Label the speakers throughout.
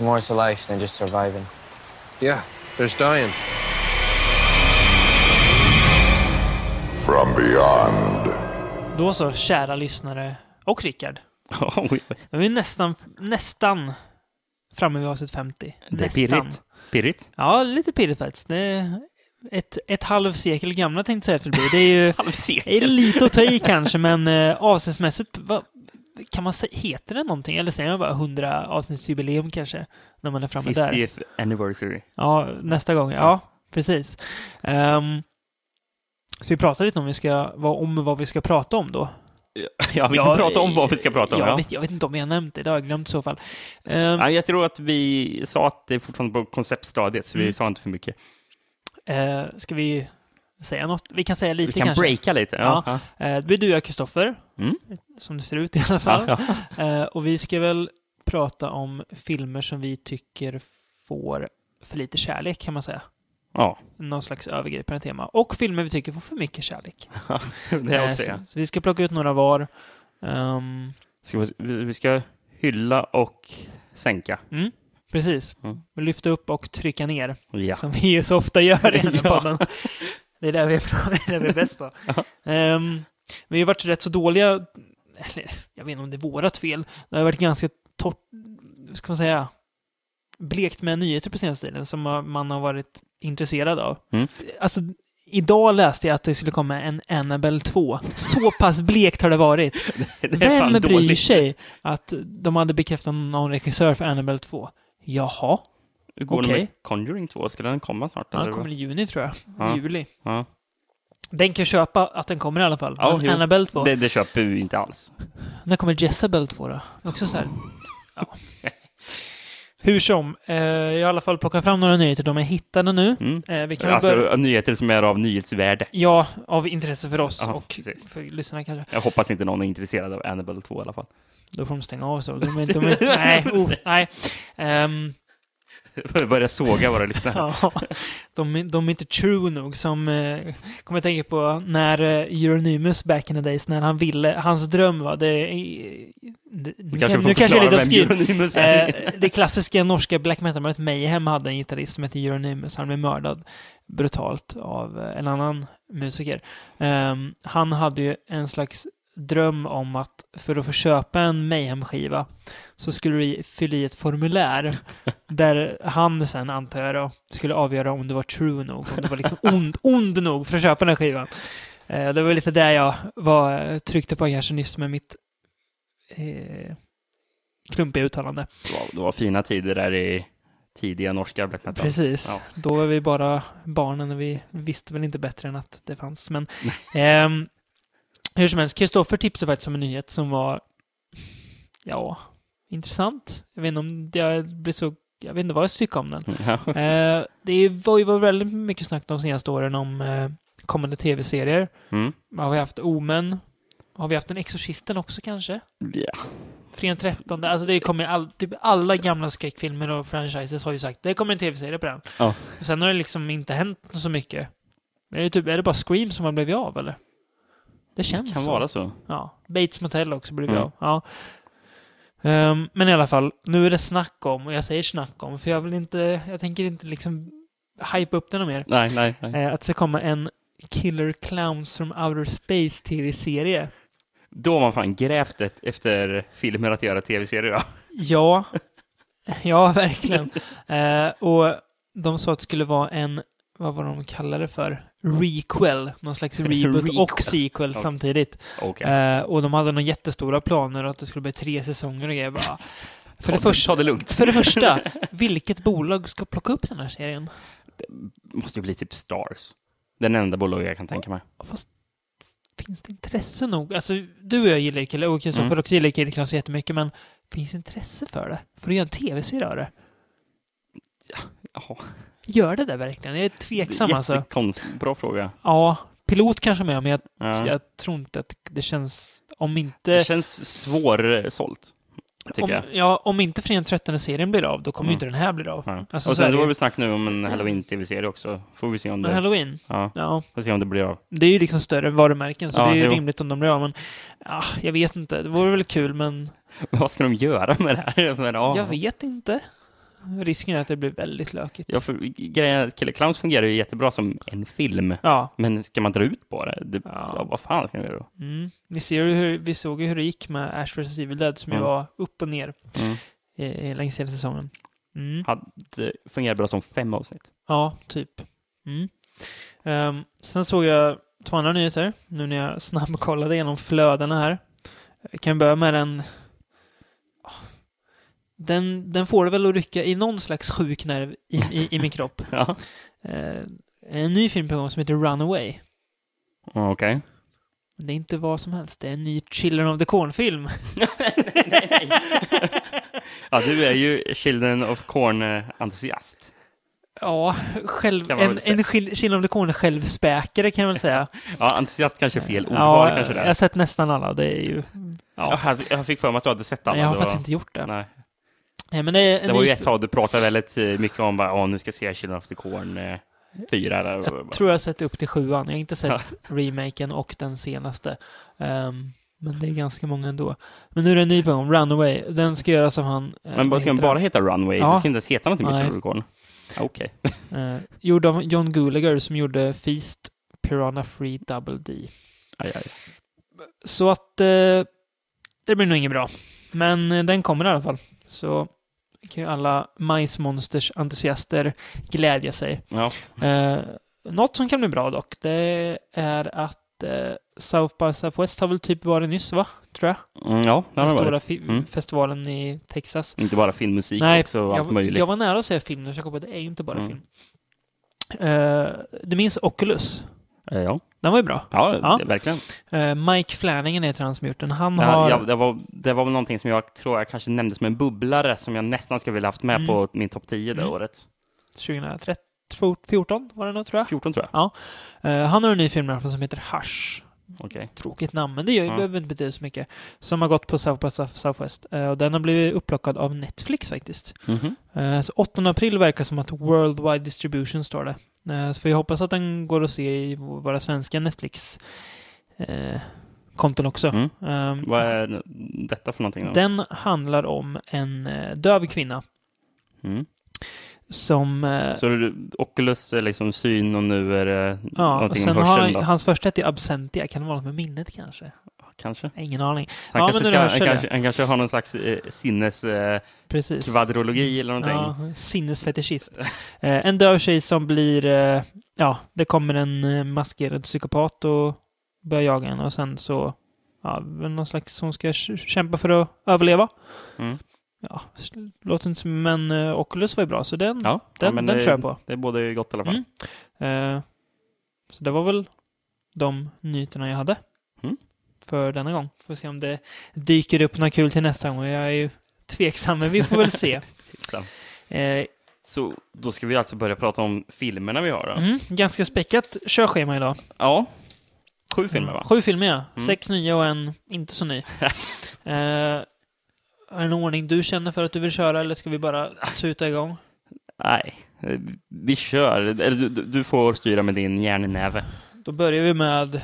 Speaker 1: there's more to life than just surviving.
Speaker 2: Yeah, there's dying.
Speaker 3: From beyond.
Speaker 4: Då så, kära lyssnare och Rickard. Nu är vi nästan, nästan framme vid avsnitt 50.
Speaker 5: Det är
Speaker 4: nästan.
Speaker 5: pirrigt. Pirrigt?
Speaker 4: Ja, lite pirrigt faktiskt. Det är ett, ett halvsekel gamla tänkte jag säga att det är ju är lite att ta i kanske, men eh, avsnittsmässigt, vad, kan man säga, heter det någonting? Eller säger man bara 100 avsnittsjubileum kanske? När man är framme där.
Speaker 5: 50th anniversary.
Speaker 4: Ja, nästa gång. Ja, precis. Um, så vi pratar lite om, vi ska, vad, om vad vi ska prata om då.
Speaker 5: Ja, vi kan
Speaker 4: Ja,
Speaker 5: prata om vad vi ska prata om.
Speaker 4: Jag,
Speaker 5: Ja.
Speaker 4: vet, jag vet inte om har nämnt det, det har jag glömt i så fall. Ehm,
Speaker 5: Ja, jag tror att vi sa att det är fortfarande på konceptstadiet, så vi
Speaker 4: Mm.
Speaker 5: sa inte för mycket.
Speaker 4: eh, ska vi säga något? Vi kan säga lite
Speaker 5: Vi kan
Speaker 4: kanske.
Speaker 5: breaka lite. Ja.
Speaker 4: Ja. Eh, det blir du och jag, Kristoffer,
Speaker 5: Mm.
Speaker 4: som det ser ut i alla fall.
Speaker 5: Ja,
Speaker 4: Eh, och vi ska väl prata om filmer som vi tycker får för lite kärlek, kan man säga.
Speaker 5: ja.
Speaker 4: Någon slags övergripande tema. Och filmer vi tycker får för mycket kärlek.
Speaker 5: det
Speaker 4: Eh,
Speaker 5: också,
Speaker 4: så, så vi ska plocka ut några var. Ehm,
Speaker 5: Ska vi, vi ska hylla och sänka.
Speaker 4: mm, precis.
Speaker 5: Mm.
Speaker 4: Lyfta upp och trycka ner.
Speaker 5: Ja.
Speaker 4: Som vi ju så ofta gör i den här podden. Det är det vi är, bra, det är, det vi är bäst på. Ehm, vi har varit rätt så dåliga, eller jag vet inte om det är vårat fel, det har varit ganska torrt, ska man säga, blekt med nyheter på senaste tiden som man har varit intresserad av.
Speaker 5: Mm.
Speaker 4: Alltså, idag läste jag att det skulle komma en Annabelle 2. Så pass blekt har det varit.
Speaker 5: Det
Speaker 4: Vem bryr
Speaker 5: dåligt.
Speaker 4: sig att de hade bekräftat någon regissör för Annabelle 2? Jaha,
Speaker 5: Hur går det
Speaker 4: Okej.
Speaker 5: med Conjuring 2? Skulle den komma snart?
Speaker 4: ja, den kommer i juni tror jag.
Speaker 5: Ja.
Speaker 4: Juli.
Speaker 5: Ja.
Speaker 4: Den kan köpa att den kommer i alla fall.
Speaker 5: Ja,
Speaker 4: Men. Annabelle 2.
Speaker 5: Det, det köper vi inte alls.
Speaker 4: När kommer Jezebel 2 då? Också så här. Ja. Hur som, eh, jag har i alla fall plockat fram några nyheter. De är hittade nu.
Speaker 5: Mm.
Speaker 4: Eh, vi kan
Speaker 5: Alltså
Speaker 4: börja...
Speaker 5: nyheter som är av nyhetsvärde.
Speaker 4: Ja, av intresse för oss
Speaker 5: Ja,
Speaker 4: och
Speaker 5: precis.
Speaker 4: för lyssnarna kanske.
Speaker 5: Jag hoppas inte någon är intresserad av Annabelle 2 i alla fall.
Speaker 4: Då får de stänga av så. De de är, nej, oh, nej. Ehm,
Speaker 5: Börja såga våra lyssnare.
Speaker 4: ja, de, är- de är inte true nog som... Eh, kommer jag tänka på när eh, Euronymous back in the days, när han ville... Hans dröm var... Det, det,
Speaker 5: Vi
Speaker 4: nu
Speaker 5: kanske
Speaker 4: nu kanske är lite obskyrt. Eh, det klassiska norska black metal-bandet Mayhem hade en gitarrist som hette Euronymous. Han blev mördad brutalt av eh, en annan musiker. Ehm, han hade ju en slags dröm om att för att få köpa en Mayhem-skiva så skulle du fylla i ett formulär där han sen, antar jag då, skulle avgöra om du var true nog, om du var liksom ond, ond nog för att köpa den här skivan. Eh, det var lite där jag var, tryckte på kanske nyss med mitt eh, klumpiga uttalande.
Speaker 5: Det var, det var fina tider där i tidiga norska black metal.
Speaker 4: Precis.
Speaker 5: Ja.
Speaker 4: Då var vi bara barnen och vi visste väl inte bättre än att det fanns. Men ehm, hur som helst, Kristoffer tipsade faktiskt om en nyhet som var, ja, intressant. Jag vet inte om det blir så, jag vet inte vad jag tycker om den.
Speaker 5: Ja.
Speaker 4: Eh, det var ju väldigt mycket snack de senaste åren om eh, kommande tv-serier.
Speaker 5: Mm.
Speaker 4: Har vi haft Omen? Har vi haft en Exorcisten också kanske?
Speaker 5: Ja.
Speaker 4: Fredag 13. Alltså det kommer all, typ alla gamla skräckfilmer och franchises har ju sagt det kommer en tv-serie på den. Och sen har det liksom inte hänt så mycket. Är det, typ, är det bara Scream som har blivit av eller? Det känns
Speaker 5: kan
Speaker 4: så.
Speaker 5: vara så.
Speaker 4: Ja. Bates Motel också blivit
Speaker 5: Mm.
Speaker 4: av. Ja. Ehm, men i alla fall, nu är det snack om, och jag säger snack om, för jag vill inte, jag tänker inte liksom hype upp den mer.
Speaker 5: Nej, nej, nej.
Speaker 4: Eh, att det ska komma en Killer Clowns from Outer Space tv-serie.
Speaker 5: Då har man fan grävt ett, efter filmer att göra tv-serier. Ja.
Speaker 4: Ja, ja verkligen. Eh, och de sa att det skulle vara en, vad var de kallade det för? Requel, någon slags reboot
Speaker 5: Requel.
Speaker 4: och sequel
Speaker 5: Okej.
Speaker 4: samtidigt.
Speaker 5: Okej.
Speaker 4: Eh, och de hade några jättestora planer att det skulle bli tre säsonger och grejer. Bara. För, det
Speaker 5: Ta-
Speaker 4: första,
Speaker 5: Ta det lugnt.
Speaker 4: för det första, vilket bolag ska plocka upp den här serien?
Speaker 5: måste ju bli typ Stars. Den enda bolag jag kan tänka mig.
Speaker 4: Fast finns det intresse nog? Alltså, du och jag gillar ju Killer, och Kristoffer
Speaker 5: Mm.
Speaker 4: också gillar Killer Clowns jättemycket, men finns det intresse för det? För att göra en tv-serie av det?
Speaker 5: Jaha.
Speaker 4: Gör det där verkligen? Jag är tveksam alltså.
Speaker 5: Bra fråga.
Speaker 4: Ja, pilot kanske med, men jag,
Speaker 5: Ja.
Speaker 4: jag tror inte att det känns... Om
Speaker 5: Det
Speaker 4: inte...
Speaker 5: känns svårsålt.
Speaker 4: Om,
Speaker 5: jag.
Speaker 4: ja, om inte Fredag 13 serien blir av, då kommer
Speaker 5: Mm.
Speaker 4: inte den här bli av.
Speaker 5: Ja.
Speaker 4: Alltså,
Speaker 5: och
Speaker 4: så
Speaker 5: sen
Speaker 4: det ju.
Speaker 5: var vi snack nu om en Halloween-tv-serie också. Får vi se om det...
Speaker 4: Halloween,
Speaker 5: Ja,
Speaker 4: ja.
Speaker 5: får se om det blir av.
Speaker 4: Det är ju liksom större varumärken, så
Speaker 5: Ja,
Speaker 4: det är ju
Speaker 5: jo.
Speaker 4: rimligt om de blir av. Men ah, jag vet inte, det vore väl kul, men
Speaker 5: Vad ska de göra med det här? Men, ja.
Speaker 4: jag vet inte. Risken är att det blir väldigt lökigt.
Speaker 5: Ja, för grejen är att Killer Clowns fungerar ju jättebra som en film.
Speaker 4: Ja.
Speaker 5: Men ska man dra ut på det? det
Speaker 4: Ja.
Speaker 5: ja. vad fan ska man göra då?
Speaker 4: Mm. Vi, ser ju hur, vi såg ju hur det gick med Ash vs Evil Dead, som ju
Speaker 5: Mm.
Speaker 4: var upp och ner
Speaker 5: Mm.
Speaker 4: eh, längs hela säsongen. Mm.
Speaker 5: Hade fungerat bra som fem avsnitt.
Speaker 4: Ja, typ. Mm. Ehm, sen såg jag två andra nyheter, nu när jag snabbkollade igenom flödena här. Jag kan börja med den... Den, den får det väl att rycka i någon slags sjuk nerv i, i, i min kropp.
Speaker 5: Ja.
Speaker 4: Eh, en ny film på gång som heter Runaway.
Speaker 5: Okej.
Speaker 4: Men det är inte vad som helst, det är en ny Children of the Corn-film.
Speaker 5: Ja, du är ju Children of Corn-entusiast.
Speaker 4: Ja, själv,
Speaker 5: man
Speaker 4: en, en Chil- Children of the Corn-självspäkare kan jag väl säga.
Speaker 5: Ja, entusiast kanske är fel ordval
Speaker 4: ja,
Speaker 5: kanske
Speaker 4: jag
Speaker 5: det.
Speaker 4: har sett nästan alla det är ju...
Speaker 5: Jag, hade, jag fick för mig att du hade sett alla.
Speaker 4: Jag har
Speaker 5: Det
Speaker 4: faktiskt inte gjort det.
Speaker 5: Nej.
Speaker 4: Nej, men det är
Speaker 5: Det var
Speaker 4: ny-
Speaker 5: ju ett tag du pratade väldigt eh, mycket om bara, åh, nu ska jag se Children of the Corn eh, 4. Eller,
Speaker 4: Jag tror jag har sett upp till sjuan. Jag har inte sett remaken och den senaste. Ehm, men det är ganska många ändå. Men nu är det en ny på gång, Runaway. Den ska göras av han... eh,
Speaker 5: Men
Speaker 4: vad
Speaker 5: ska den bara heta Runway?
Speaker 4: Ja.
Speaker 5: Det ska inte ens heta någonting med. Children of the Corn? Ja, Okej.
Speaker 4: han? Eh, gjord av John Gulager som gjorde Feast, Piranha Free Double D.
Speaker 5: Aj, aj.
Speaker 4: Så att... Eh, det blir nog inget bra. Men eh, den kommer i alla fall. Så kan ju alla Majsmonsters-entusiaster glädja sig.
Speaker 5: Ja.
Speaker 4: Eh, något som kan bli bra dock, det är att eh, South by Southwest har väl typ varit nyss, va? Tror jag.
Speaker 5: Mm, ja, det har
Speaker 4: Den stora
Speaker 5: varit. Mm.
Speaker 4: festivalen i Texas.
Speaker 5: Inte bara filmmusik,
Speaker 4: Nej,
Speaker 5: också allt
Speaker 4: jag,
Speaker 5: möjligt.
Speaker 4: jag var nära att säga film, men jag kom på att det är ju inte bara
Speaker 5: Mm.
Speaker 4: film. Eh, du minns Oculus?
Speaker 5: Eh, Ja,
Speaker 4: Den var ju bra.
Speaker 5: ja,
Speaker 4: Ja.
Speaker 5: verkligen.
Speaker 4: Eh, Mike Flanagan heter han som gjort den. Han har...
Speaker 5: ja, det, var, det var väl någonting som jag tror jag kanske nämnde som en bubblare som jag nästan skulle vilja haft med
Speaker 4: Mm.
Speaker 5: på min topp 10 det
Speaker 4: Mm.
Speaker 5: året.
Speaker 4: 2014 var det nog, tror jag.
Speaker 5: 14 tror jag.
Speaker 4: Eh, han har en ny film som heter Hush.
Speaker 5: Okej.
Speaker 4: Tråkigt namn, men det gör,
Speaker 5: Ja.
Speaker 4: behöver inte betyda så mycket. Som har gått på South by South- Southwest. Och den har blivit upplockad av Netflix faktiskt.
Speaker 5: Mhm.
Speaker 4: Eh, Så 8 april verkar som att Worldwide Distribution står det. Eh, Så vi hoppas att den går att se i våra svenska Netflix-konton också.
Speaker 5: Mm.
Speaker 4: Ehm,
Speaker 5: Vad är detta för någonting? Då?
Speaker 4: Den handlar om en eh, döv kvinna
Speaker 5: Mm.
Speaker 4: som... eh,
Speaker 5: Så du- Oculus är liksom syn och nu är det
Speaker 4: Ja,
Speaker 5: någonting
Speaker 4: sen
Speaker 5: med hörseln
Speaker 4: han,
Speaker 5: då?
Speaker 4: hans första hette Absentia. Kan det vara något med minnet kanske?
Speaker 5: Kanske.
Speaker 4: Ingen aning.
Speaker 5: Han,
Speaker 4: Ja,
Speaker 5: kanske, ska, han, kanske, han kanske har någon slags eh, sinneskvadrologi
Speaker 4: Precis.
Speaker 5: eller någonting.
Speaker 4: Ja, sinnesfetischist. Eh, en döv tjej som blir... Eh, ja, det kommer en eh, maskerad psykopat och börjar jaga henne och sen så... Ja, någon slags... Hon ska kämpa för att överleva.
Speaker 5: Mm.
Speaker 4: Ja, låter inte som... Men eh, Oculus var ju bra, så den,
Speaker 5: Ja,
Speaker 4: den,
Speaker 5: ja,
Speaker 4: den
Speaker 5: det,
Speaker 4: tror jag på.
Speaker 5: Det är både gott i alla fall.
Speaker 4: Mm. Eh, så det var väl de nyheterna jag hade. För denna gång. Får se om det dyker upp något kul till nästa gång. Jag är ju tveksam, men vi får väl se. Eh,
Speaker 5: Så då ska vi alltså börja prata om filmerna vi har då.
Speaker 4: mm, ganska späckat körschema idag.
Speaker 5: Ja. Sju filmer va?
Speaker 4: Sju filmer, ja.
Speaker 5: Mm.
Speaker 4: Sex nya och en inte så ny. eh, är det en ordning du känner för att du vill köra eller ska vi bara tuta igång?
Speaker 5: Nej, vi kör. Du, du- får styra med din järnnäve.
Speaker 4: Då börjar vi med...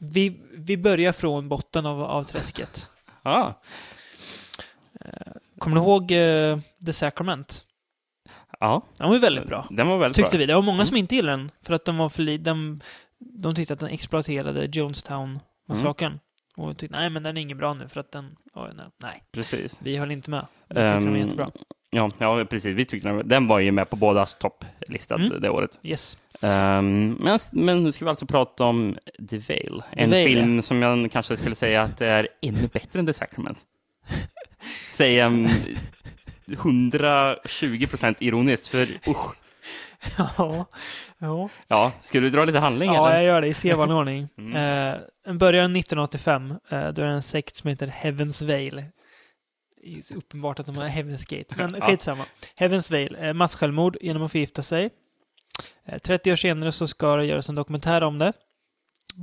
Speaker 4: Vi, vi börjar från botten av, av träsket.
Speaker 5: Ja,
Speaker 4: Kommer du ihåg eh, The Sacrament?
Speaker 5: ja.
Speaker 4: Den var ju väldigt bra.
Speaker 5: Den var väldigt
Speaker 4: Tyckte
Speaker 5: bra.
Speaker 4: vi. Det var många som inte gillade den. För att den var för den, De tyckte att den exploaterade Jonestown-massakern. Och tyckte, nej men den är inget bra nu för att den... Oh, nej,
Speaker 5: Precis.
Speaker 4: vi höll inte med. Vi tyckte den var
Speaker 5: Ehm,
Speaker 4: jättebra.
Speaker 5: Ja, ja, precis. Vi tyckte den, var ju med på bådas topplista
Speaker 4: Mm.
Speaker 5: det året.
Speaker 4: Yes.
Speaker 5: Ehm, men, men nu ska vi alltså prata om The Veil. En
Speaker 4: Veil,
Speaker 5: film som jag kanske skulle säga att det är ännu bättre än The Sacrament. Säger um, 120 procent ironiskt, för usch.
Speaker 4: Ja. ja.
Speaker 5: Ja, ska du dra lite handling
Speaker 4: Ja,
Speaker 5: eller?
Speaker 4: jag gör det i sedvanlig ordning.
Speaker 5: Mm.
Speaker 4: Eh, den börjar 1985. Eh, då är det en sekt som heter Heaven's Veil. Det är så uppenbart att de har Heaven's Gate, men
Speaker 5: Ja.
Speaker 4: skitsamma. Heaven's Veil, eh, masssjälvmord genom att förgifta sig. Eh, 30 år senare så ska det göras en dokumentär om det.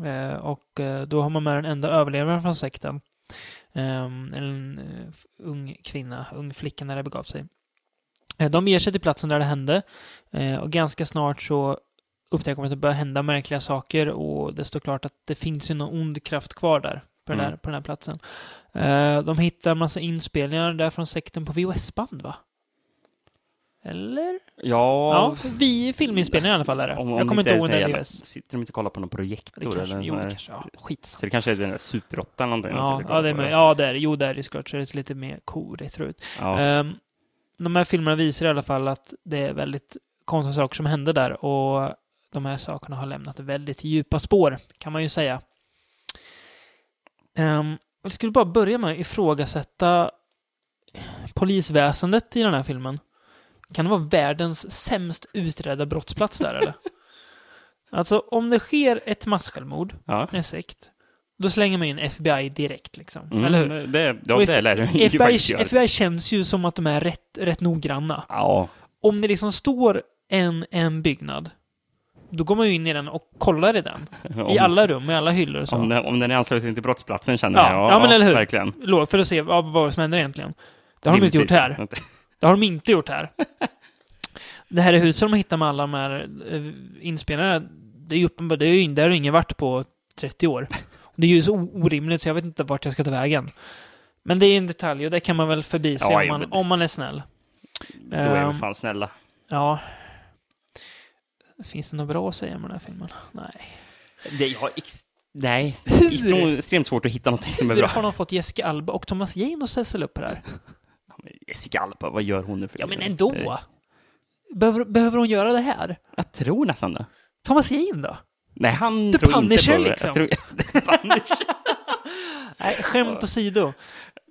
Speaker 4: Eh, och eh, då har man med den enda överlevaren från sekten. Ehm, en eh, ung kvinna, ung flicka när det begav sig. Eh, de ger sig till platsen där det hände eh, och ganska snart så upptäcker de att det börjar hända märkliga saker och det står klart att det finns ju någon ond kraft kvar där på, den,
Speaker 5: Mm.
Speaker 4: där, på den här platsen. Eh, de hittar massa inspelningar där från sekten på VHS-band va? Eller?
Speaker 5: Ja,
Speaker 4: Ja, vi filminspelningar i alla fall är det.
Speaker 5: om, om
Speaker 4: Jag kommer inte ihåg
Speaker 5: är
Speaker 4: när det.
Speaker 5: Sitter de inte och kollar på någon projektor?
Speaker 4: Det kanske,
Speaker 5: eller
Speaker 4: jo, det kanske, ja, skitsamma.
Speaker 5: Så det kanske är den där Super 8 eller någonting?
Speaker 4: Ja, ja, det är, med, ja, det är. Jo, det är det såklart. Så det ser lite mer retro ut.
Speaker 5: Ja.
Speaker 4: Ehm, de här filmerna visar i alla fall att det är väldigt konstiga saker som hände där och de här sakerna har lämnat väldigt djupa spår, kan man ju säga. Um, jag skulle bara börja med att ifrågasätta polisväsendet i den här filmen. Kan det vara världens sämst utredda brottsplats där, eller? Alltså, om det sker ett massjälvmord,
Speaker 5: ja.
Speaker 4: en sekt, då slänger man in FBI direkt, liksom.
Speaker 5: Mm,
Speaker 4: Eller hur?
Speaker 5: Det, ja, det lär ju
Speaker 4: FBI. FBI känns ju som att de är rätt, rätt noggranna.
Speaker 5: Ja,
Speaker 4: Om det liksom står en, en byggnad, då går man ju in i den och kollar i den. I
Speaker 5: om-
Speaker 4: alla rum, i alla hyllor och så.
Speaker 5: Om den, om den är ansluten till brottsplatsen känner
Speaker 4: Ja,
Speaker 5: jag.
Speaker 4: ja, men eller hur?
Speaker 5: Verkligen.
Speaker 4: För att se vad, vad som händer egentligen. Det har de inte gjort här. Det har de inte gjort här. Det här är huset de hittar med alla de här eh, inspelningarna. Det är ju uppenbart, det är ju, där har ingen varit på 30 år. Det är ju så orimligt så jag vet inte vart jag ska ta vägen. Men det är en detalj och det kan man väl förbise
Speaker 5: Ja,
Speaker 4: om, man, om man är snäll.
Speaker 5: Då är vi fan snälla.
Speaker 4: Ja. Finns det något bra att säga om den här filmen? Nej.
Speaker 5: Det, jag har ex... Nej,
Speaker 4: Hur?
Speaker 5: extremt, svårt att hitta någonting som är
Speaker 4: Hur
Speaker 5: bra.
Speaker 4: har de fått Jessica Alba och Thomas Jane att ställa upp här?
Speaker 5: Jessica Alba, vad gör hon nu för
Speaker 4: Ja, men ändå. Behöver, behöver hon göra det här?
Speaker 5: Jag tror nästan det.
Speaker 4: Thomas Jane då?
Speaker 5: Nej, han
Speaker 4: The
Speaker 5: tror
Speaker 4: Punisher,
Speaker 5: inte på det.
Speaker 4: liksom.
Speaker 5: Jag tror,
Speaker 4: Nej, skämt åsido.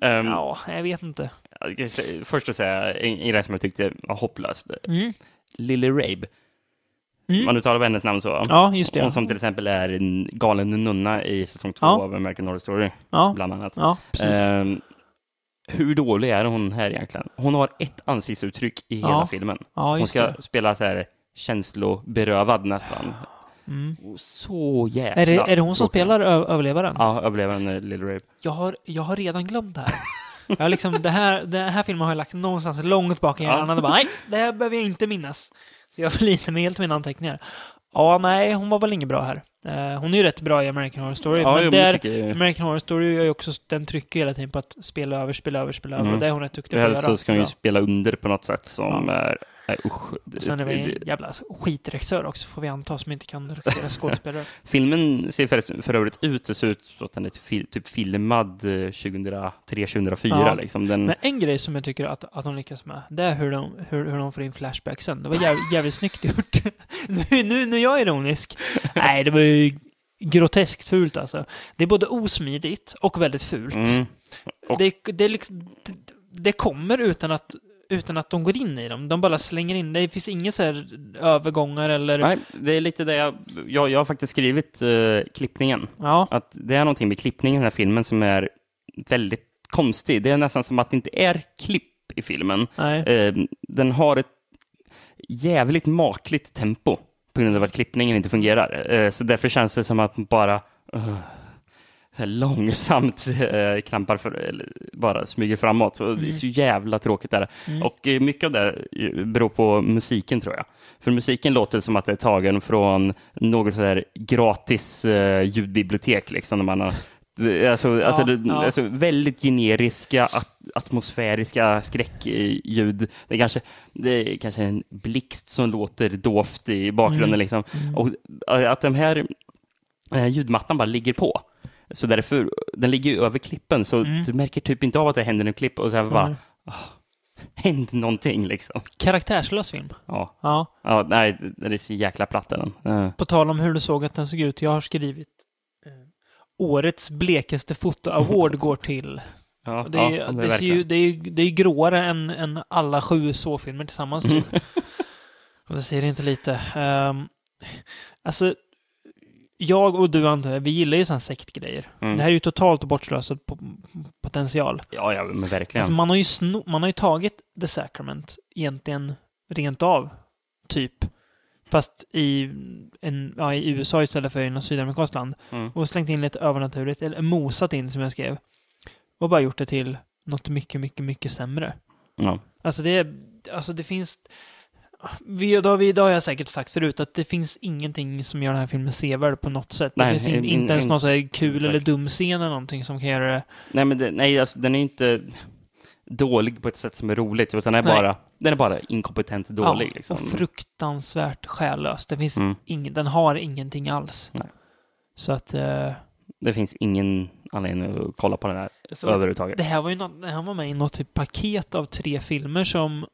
Speaker 5: Ehm,
Speaker 4: Ja, jag vet inte.
Speaker 5: Först att säga en, en grej som jag tyckte var hopplöst.
Speaker 4: Mm.
Speaker 5: Lily Rabe.
Speaker 4: Mm.
Speaker 5: Man uttalar hennes namn så.
Speaker 4: Ja, just det.
Speaker 5: Hon som till exempel är en galen nunna i säsong två
Speaker 4: Ja.
Speaker 5: av American Horror Story,
Speaker 4: Ja,
Speaker 5: bland annat.
Speaker 4: ja precis.
Speaker 5: Ehm, hur dålig är hon här egentligen? Hon har ett ansiktsuttryck i
Speaker 4: Ja,
Speaker 5: hela filmen.
Speaker 4: ja,
Speaker 5: Hon ska
Speaker 4: det.
Speaker 5: spela så här känsloberövad nästan.
Speaker 4: Mm.
Speaker 5: Så jävla
Speaker 4: Är, det, är det hon som spelar överlevaren?
Speaker 5: Ja, överlevaren eh, Lily Rabe.
Speaker 4: Jag, har, jag har redan glömt det här. Jag liksom, det här. Den här filmen har jag lagt någonstans långt bak i
Speaker 5: Ja.
Speaker 4: hjärnan och bara, nej, det här behöver jag inte minnas. Så jag förlitar mig helt på mina anteckningar. Ja, nej, hon var väl inget bra här. Eh, hon är ju rätt bra i American Horror Story,
Speaker 5: Ja,
Speaker 4: men
Speaker 5: jo,
Speaker 4: där,
Speaker 5: jag
Speaker 4: American Horror Story är också, den trycker hela tiden på att spela över, spela över, spela över.
Speaker 5: Mm.
Speaker 4: Och det är hon rätt duktig på att
Speaker 5: så
Speaker 4: göra.
Speaker 5: ska hon ju spela under på något sätt som
Speaker 4: Ja.
Speaker 5: är... Nej, usch. Det-
Speaker 4: Sen är vi en jävla skitregissör också, får vi anta, som inte kan regissera skådespelare.
Speaker 5: Filmen ser för, för övrigt ut, det ser ut som att den är fil, typ filmad eh, 2003-2004
Speaker 4: Ja.
Speaker 5: liksom. Den,
Speaker 4: Men en grej som jag tycker att, att de lyckas med, det är hur de, hur, hur de får in flashbacksen. Det var jävligt, jävligt snyggt gjort. nu, nu, nu är jag ironisk. Nej, det var ju groteskt fult alltså. Det är både osmidigt och väldigt fult.
Speaker 5: mm, och-
Speaker 4: Det, det, liksom, det, det kommer utan att, utan att de går in i dem. De bara slänger in. Det finns inga så här övergångar eller...
Speaker 5: nej, det är lite det jag... Jag, jag har faktiskt skrivit eh, klippningen.
Speaker 4: Ja,
Speaker 5: Att det är någonting med klippningen i den här filmen som är väldigt konstig. Det är nästan som att det inte är klipp i filmen.
Speaker 4: nej.
Speaker 5: Eh, den har ett jävligt makligt tempo på grund av att klippningen inte fungerar. Eh, så därför känns det som att bara här långsamt eh, klampar för, eller bara smyger framåt. Och Det är så jävla tråkigt där.
Speaker 4: Mm.
Speaker 5: Och mycket av det beror på musiken tror jag. För musiken låter som att det är tagen från något sådär gratis eh, ljudbibliotek. Liksom, när man har, alltså, alltså, det,
Speaker 4: ja.
Speaker 5: alltså väldigt generiska, at, atmosfäriska skräckljud. Det kanske, det är kanske en blixt som låter dovt i bakgrunden.
Speaker 4: Mm.
Speaker 5: Liksom. Och eh, att de här eh, ljudmattan bara ligger på. Så därför, den ligger ju över klippen, så
Speaker 4: Mm.
Speaker 5: du märker typ inte av att det händer en klipp och så här bara,
Speaker 4: Nej.
Speaker 5: händer någonting liksom.
Speaker 4: Karaktärslös film.
Speaker 5: Ja,
Speaker 4: Ja.
Speaker 5: ja nej, det är så jäkla platt den. Eh,
Speaker 4: På tal om hur du såg att den såg ut. Jag har skrivit eh, Årets blekaste foto-award går till...
Speaker 5: Ja,
Speaker 4: det, är, det, ju, det, är, det är gråare än, än alla sju så-filmer tillsammans typ. och det säger inte lite. Um, alltså, jag och du antar jag, vi gillar ju sådana sektgrejer.
Speaker 5: Mm.
Speaker 4: Det här är ju totalt bortslösad po- potential.
Speaker 5: Ja, ja, men verkligen.
Speaker 4: Alltså man har ju man har ju tagit The Sacrament egentligen rent av, typ. Fast i, en, ja, i USA istället för i något sydamerikanskt land.
Speaker 5: Mm.
Speaker 4: Och slängt in lite övernaturligt, eller mosat in som jag skrev. och bara gjort det till något mycket, mycket, mycket sämre.
Speaker 5: Ja.
Speaker 4: Alltså det, är- alltså det finns... Vi, då, har vi, då har jag säkert sagt förut att det finns ingenting som gör den här filmen sevärd på något sätt. Det
Speaker 5: Nej,
Speaker 4: finns in,
Speaker 5: in-
Speaker 4: inte ens
Speaker 5: in-
Speaker 4: någon så kul eller
Speaker 5: Exakt.
Speaker 4: dum scen eller någonting som kan göra det...
Speaker 5: Nej, men det, nej, alltså, den är inte dålig på ett sätt som är roligt, utan den är,
Speaker 4: Nej.
Speaker 5: bara, den är bara inkompetent dålig.
Speaker 4: Ja,
Speaker 5: liksom.
Speaker 4: och fruktansvärt själlös. Det finns
Speaker 5: Mm.
Speaker 4: ingen, den har ingenting alls.
Speaker 5: Nej.
Speaker 4: Så att... eh,
Speaker 5: Det finns ingen anledning att kolla på den här överhuvudtaget.
Speaker 4: det här var ju något, det här var med i något typ paket av tre filmer som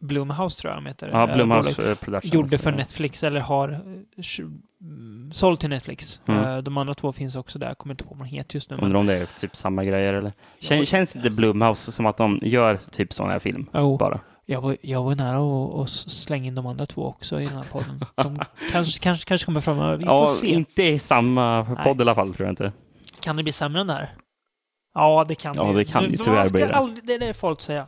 Speaker 4: Blumhouse tror jag de heter.
Speaker 5: Ja,
Speaker 4: eh,
Speaker 5: Blumhouse eh, Productions.
Speaker 4: gjorde för
Speaker 5: ja.
Speaker 4: Netflix eller har eh, mm, sålt till Netflix.
Speaker 5: Mm.
Speaker 4: De andra två finns också där. Kommer inte på vad de heter just nu.
Speaker 5: Undrar om det är typ samma grejer eller? Kän,
Speaker 4: Ja.
Speaker 5: Känns inte Blumhouse som att de gör typ sån här film?
Speaker 4: Jo,
Speaker 5: Bara.
Speaker 4: jag, var, jag var nära att slänga in de andra två också i den här podden. De kanske, kanske, kanske kommer framöver. Vi får
Speaker 5: Ja,
Speaker 4: se.
Speaker 5: inte i samma
Speaker 4: Nej.
Speaker 5: podd i alla fall, tror jag inte.
Speaker 4: Kan det bli sämre än det här? Ja, det kan
Speaker 5: Ja,
Speaker 4: ju.
Speaker 5: det kan ju tyvärr bli det.
Speaker 4: Aldrig, det är det folk säger.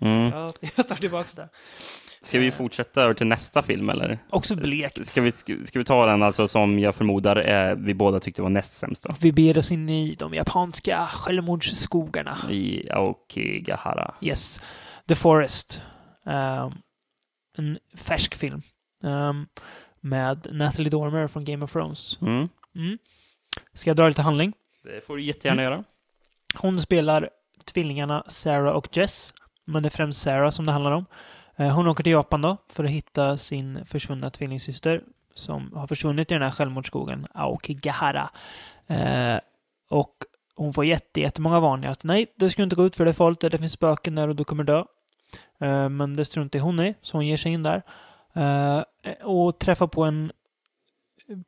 Speaker 5: Mm.
Speaker 4: Ja, jag tar tillbaka det.
Speaker 5: Ska vi fortsätta över till nästa film, eller?
Speaker 4: Också blekt.
Speaker 5: Ska vi, ska, ska vi ta den alltså som jag förmodar är, vi båda tyckte var näst sämst då?
Speaker 4: Vi ber oss in i de japanska självmordsskogarna.
Speaker 5: I Aokigahara.
Speaker 4: Yes. The Forest. Ehm, en färsk film. Ehm, med Natalie Dormer från Game of Thrones.
Speaker 5: Mm.
Speaker 4: Mm. Ska jag dra lite handling?
Speaker 5: Det får du jättegärna
Speaker 4: Mm.
Speaker 5: göra.
Speaker 4: Hon spelar tvillingarna Sarah och Jess. Men det är främst Sarah som det handlar om. Eh, hon åker till Japan då för att hitta sin försvunna tvillingsyster som har försvunnit i den här självmordsskogen, Aokigahara. Eh, och hon får jätte, jättemånga varningar att nej, du ska inte gå ut för det är farligt, det finns spöken där och du kommer dö. Eh, men det struntar hon i, så hon ger sig in där. Eh, och träffar på en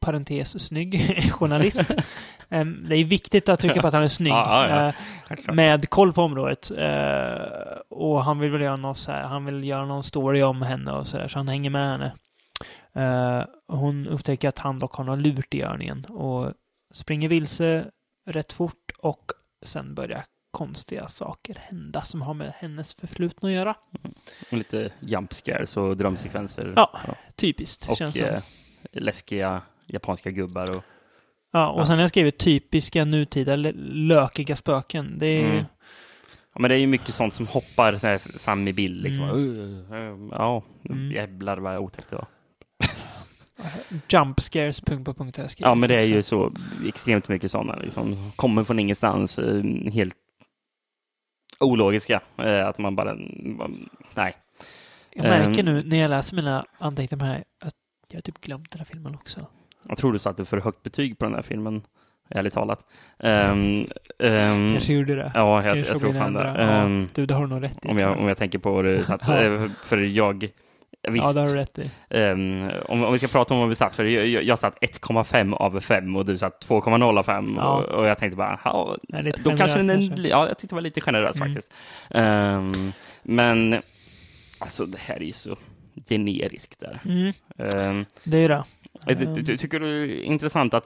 Speaker 4: parentes snygg journalist. Det är viktigt att trycka på att han är snygg.
Speaker 5: Ja, ja, ja.
Speaker 4: Eh, med koll på området. Eh, och han vill väl göra något så här, han vill göra någon story om henne och så där, så han hänger med henne. Eh, hon upptäcker att han dock har något lurt i görningen och springer vilse rätt fort och sen börjar konstiga saker hända som har med hennes förflutna att göra.
Speaker 5: Och lite jump scares och drömsekvenser.
Speaker 4: Ja. Typiskt,
Speaker 5: Och
Speaker 4: känns som.
Speaker 5: läskiga japanska gubbar. Och,
Speaker 4: Ja, och
Speaker 5: ja.
Speaker 4: sen har jag skrivit typiska nutida lökiga spöken. Det är
Speaker 5: Mm. ja, men det är ju mycket sånt som hoppar så fram i bild. Liksom.
Speaker 4: Mm.
Speaker 5: Uh, uh, ja,
Speaker 4: Mm.
Speaker 5: jävlar vad otäckt det var.
Speaker 4: jump scares, punkt på punkt. har jag skrivit
Speaker 5: Ja, men det är ju så extremt mycket sådana. Liksom. Kommer från ingenstans. eh, Helt ologiska. eh, Att man bara... Nej.
Speaker 4: Jag märker
Speaker 5: Ehm.
Speaker 4: nu när jag läser mina anteckningar här att jag har typ glömt den här filmen också.
Speaker 5: Jag tror du satte för högt betyg på den här filmen. Ärligt talat. Um, um,
Speaker 4: Kanske gjorde det.
Speaker 5: Ja, jag, jag tror fan det.
Speaker 4: ändra. Ja,
Speaker 5: Ehm,
Speaker 4: du, det har du nog rätt i.
Speaker 5: om, jag, om jag tänker på det. Att, eh, för jag... Visst.
Speaker 4: Ja, det har du rätt i.
Speaker 5: Ehm, om, om vi ska prata om vad vi satt, för jag, jag, satt 1,5 av 5 och du satt 2,0 av 5.
Speaker 4: Ja.
Speaker 5: Och, och jag tänkte bara, ja, då kanske den
Speaker 4: kanske.
Speaker 5: ja, jag tyckte det var lite generös
Speaker 4: Mm.
Speaker 5: faktiskt. Ehm, men, alltså det här är ju så generiskt där.
Speaker 4: Mm,
Speaker 5: Ehm,
Speaker 4: det är ju det.
Speaker 5: Ty- tycker du det är intressant att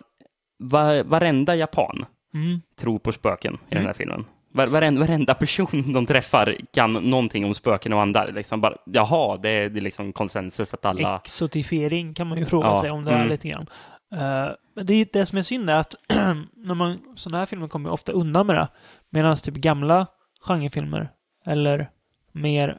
Speaker 5: va, varenda japan
Speaker 4: Mm.
Speaker 5: tror på spöken i den
Speaker 4: Mm.
Speaker 5: här filmen? Var, varenda, varenda person de träffar kan någonting om spöken och andar. Liksom bara, jaha, det är, det är liksom konsensus att alla...
Speaker 4: Exotifiering kan man ju fråga
Speaker 5: Ja,
Speaker 4: sig om det är
Speaker 5: mm.
Speaker 4: lite grann. Eh, men det, är det som är synd är att när man, sådana här filmer kommer ofta undan med det. Medan typ gamla genrefilmer eller mer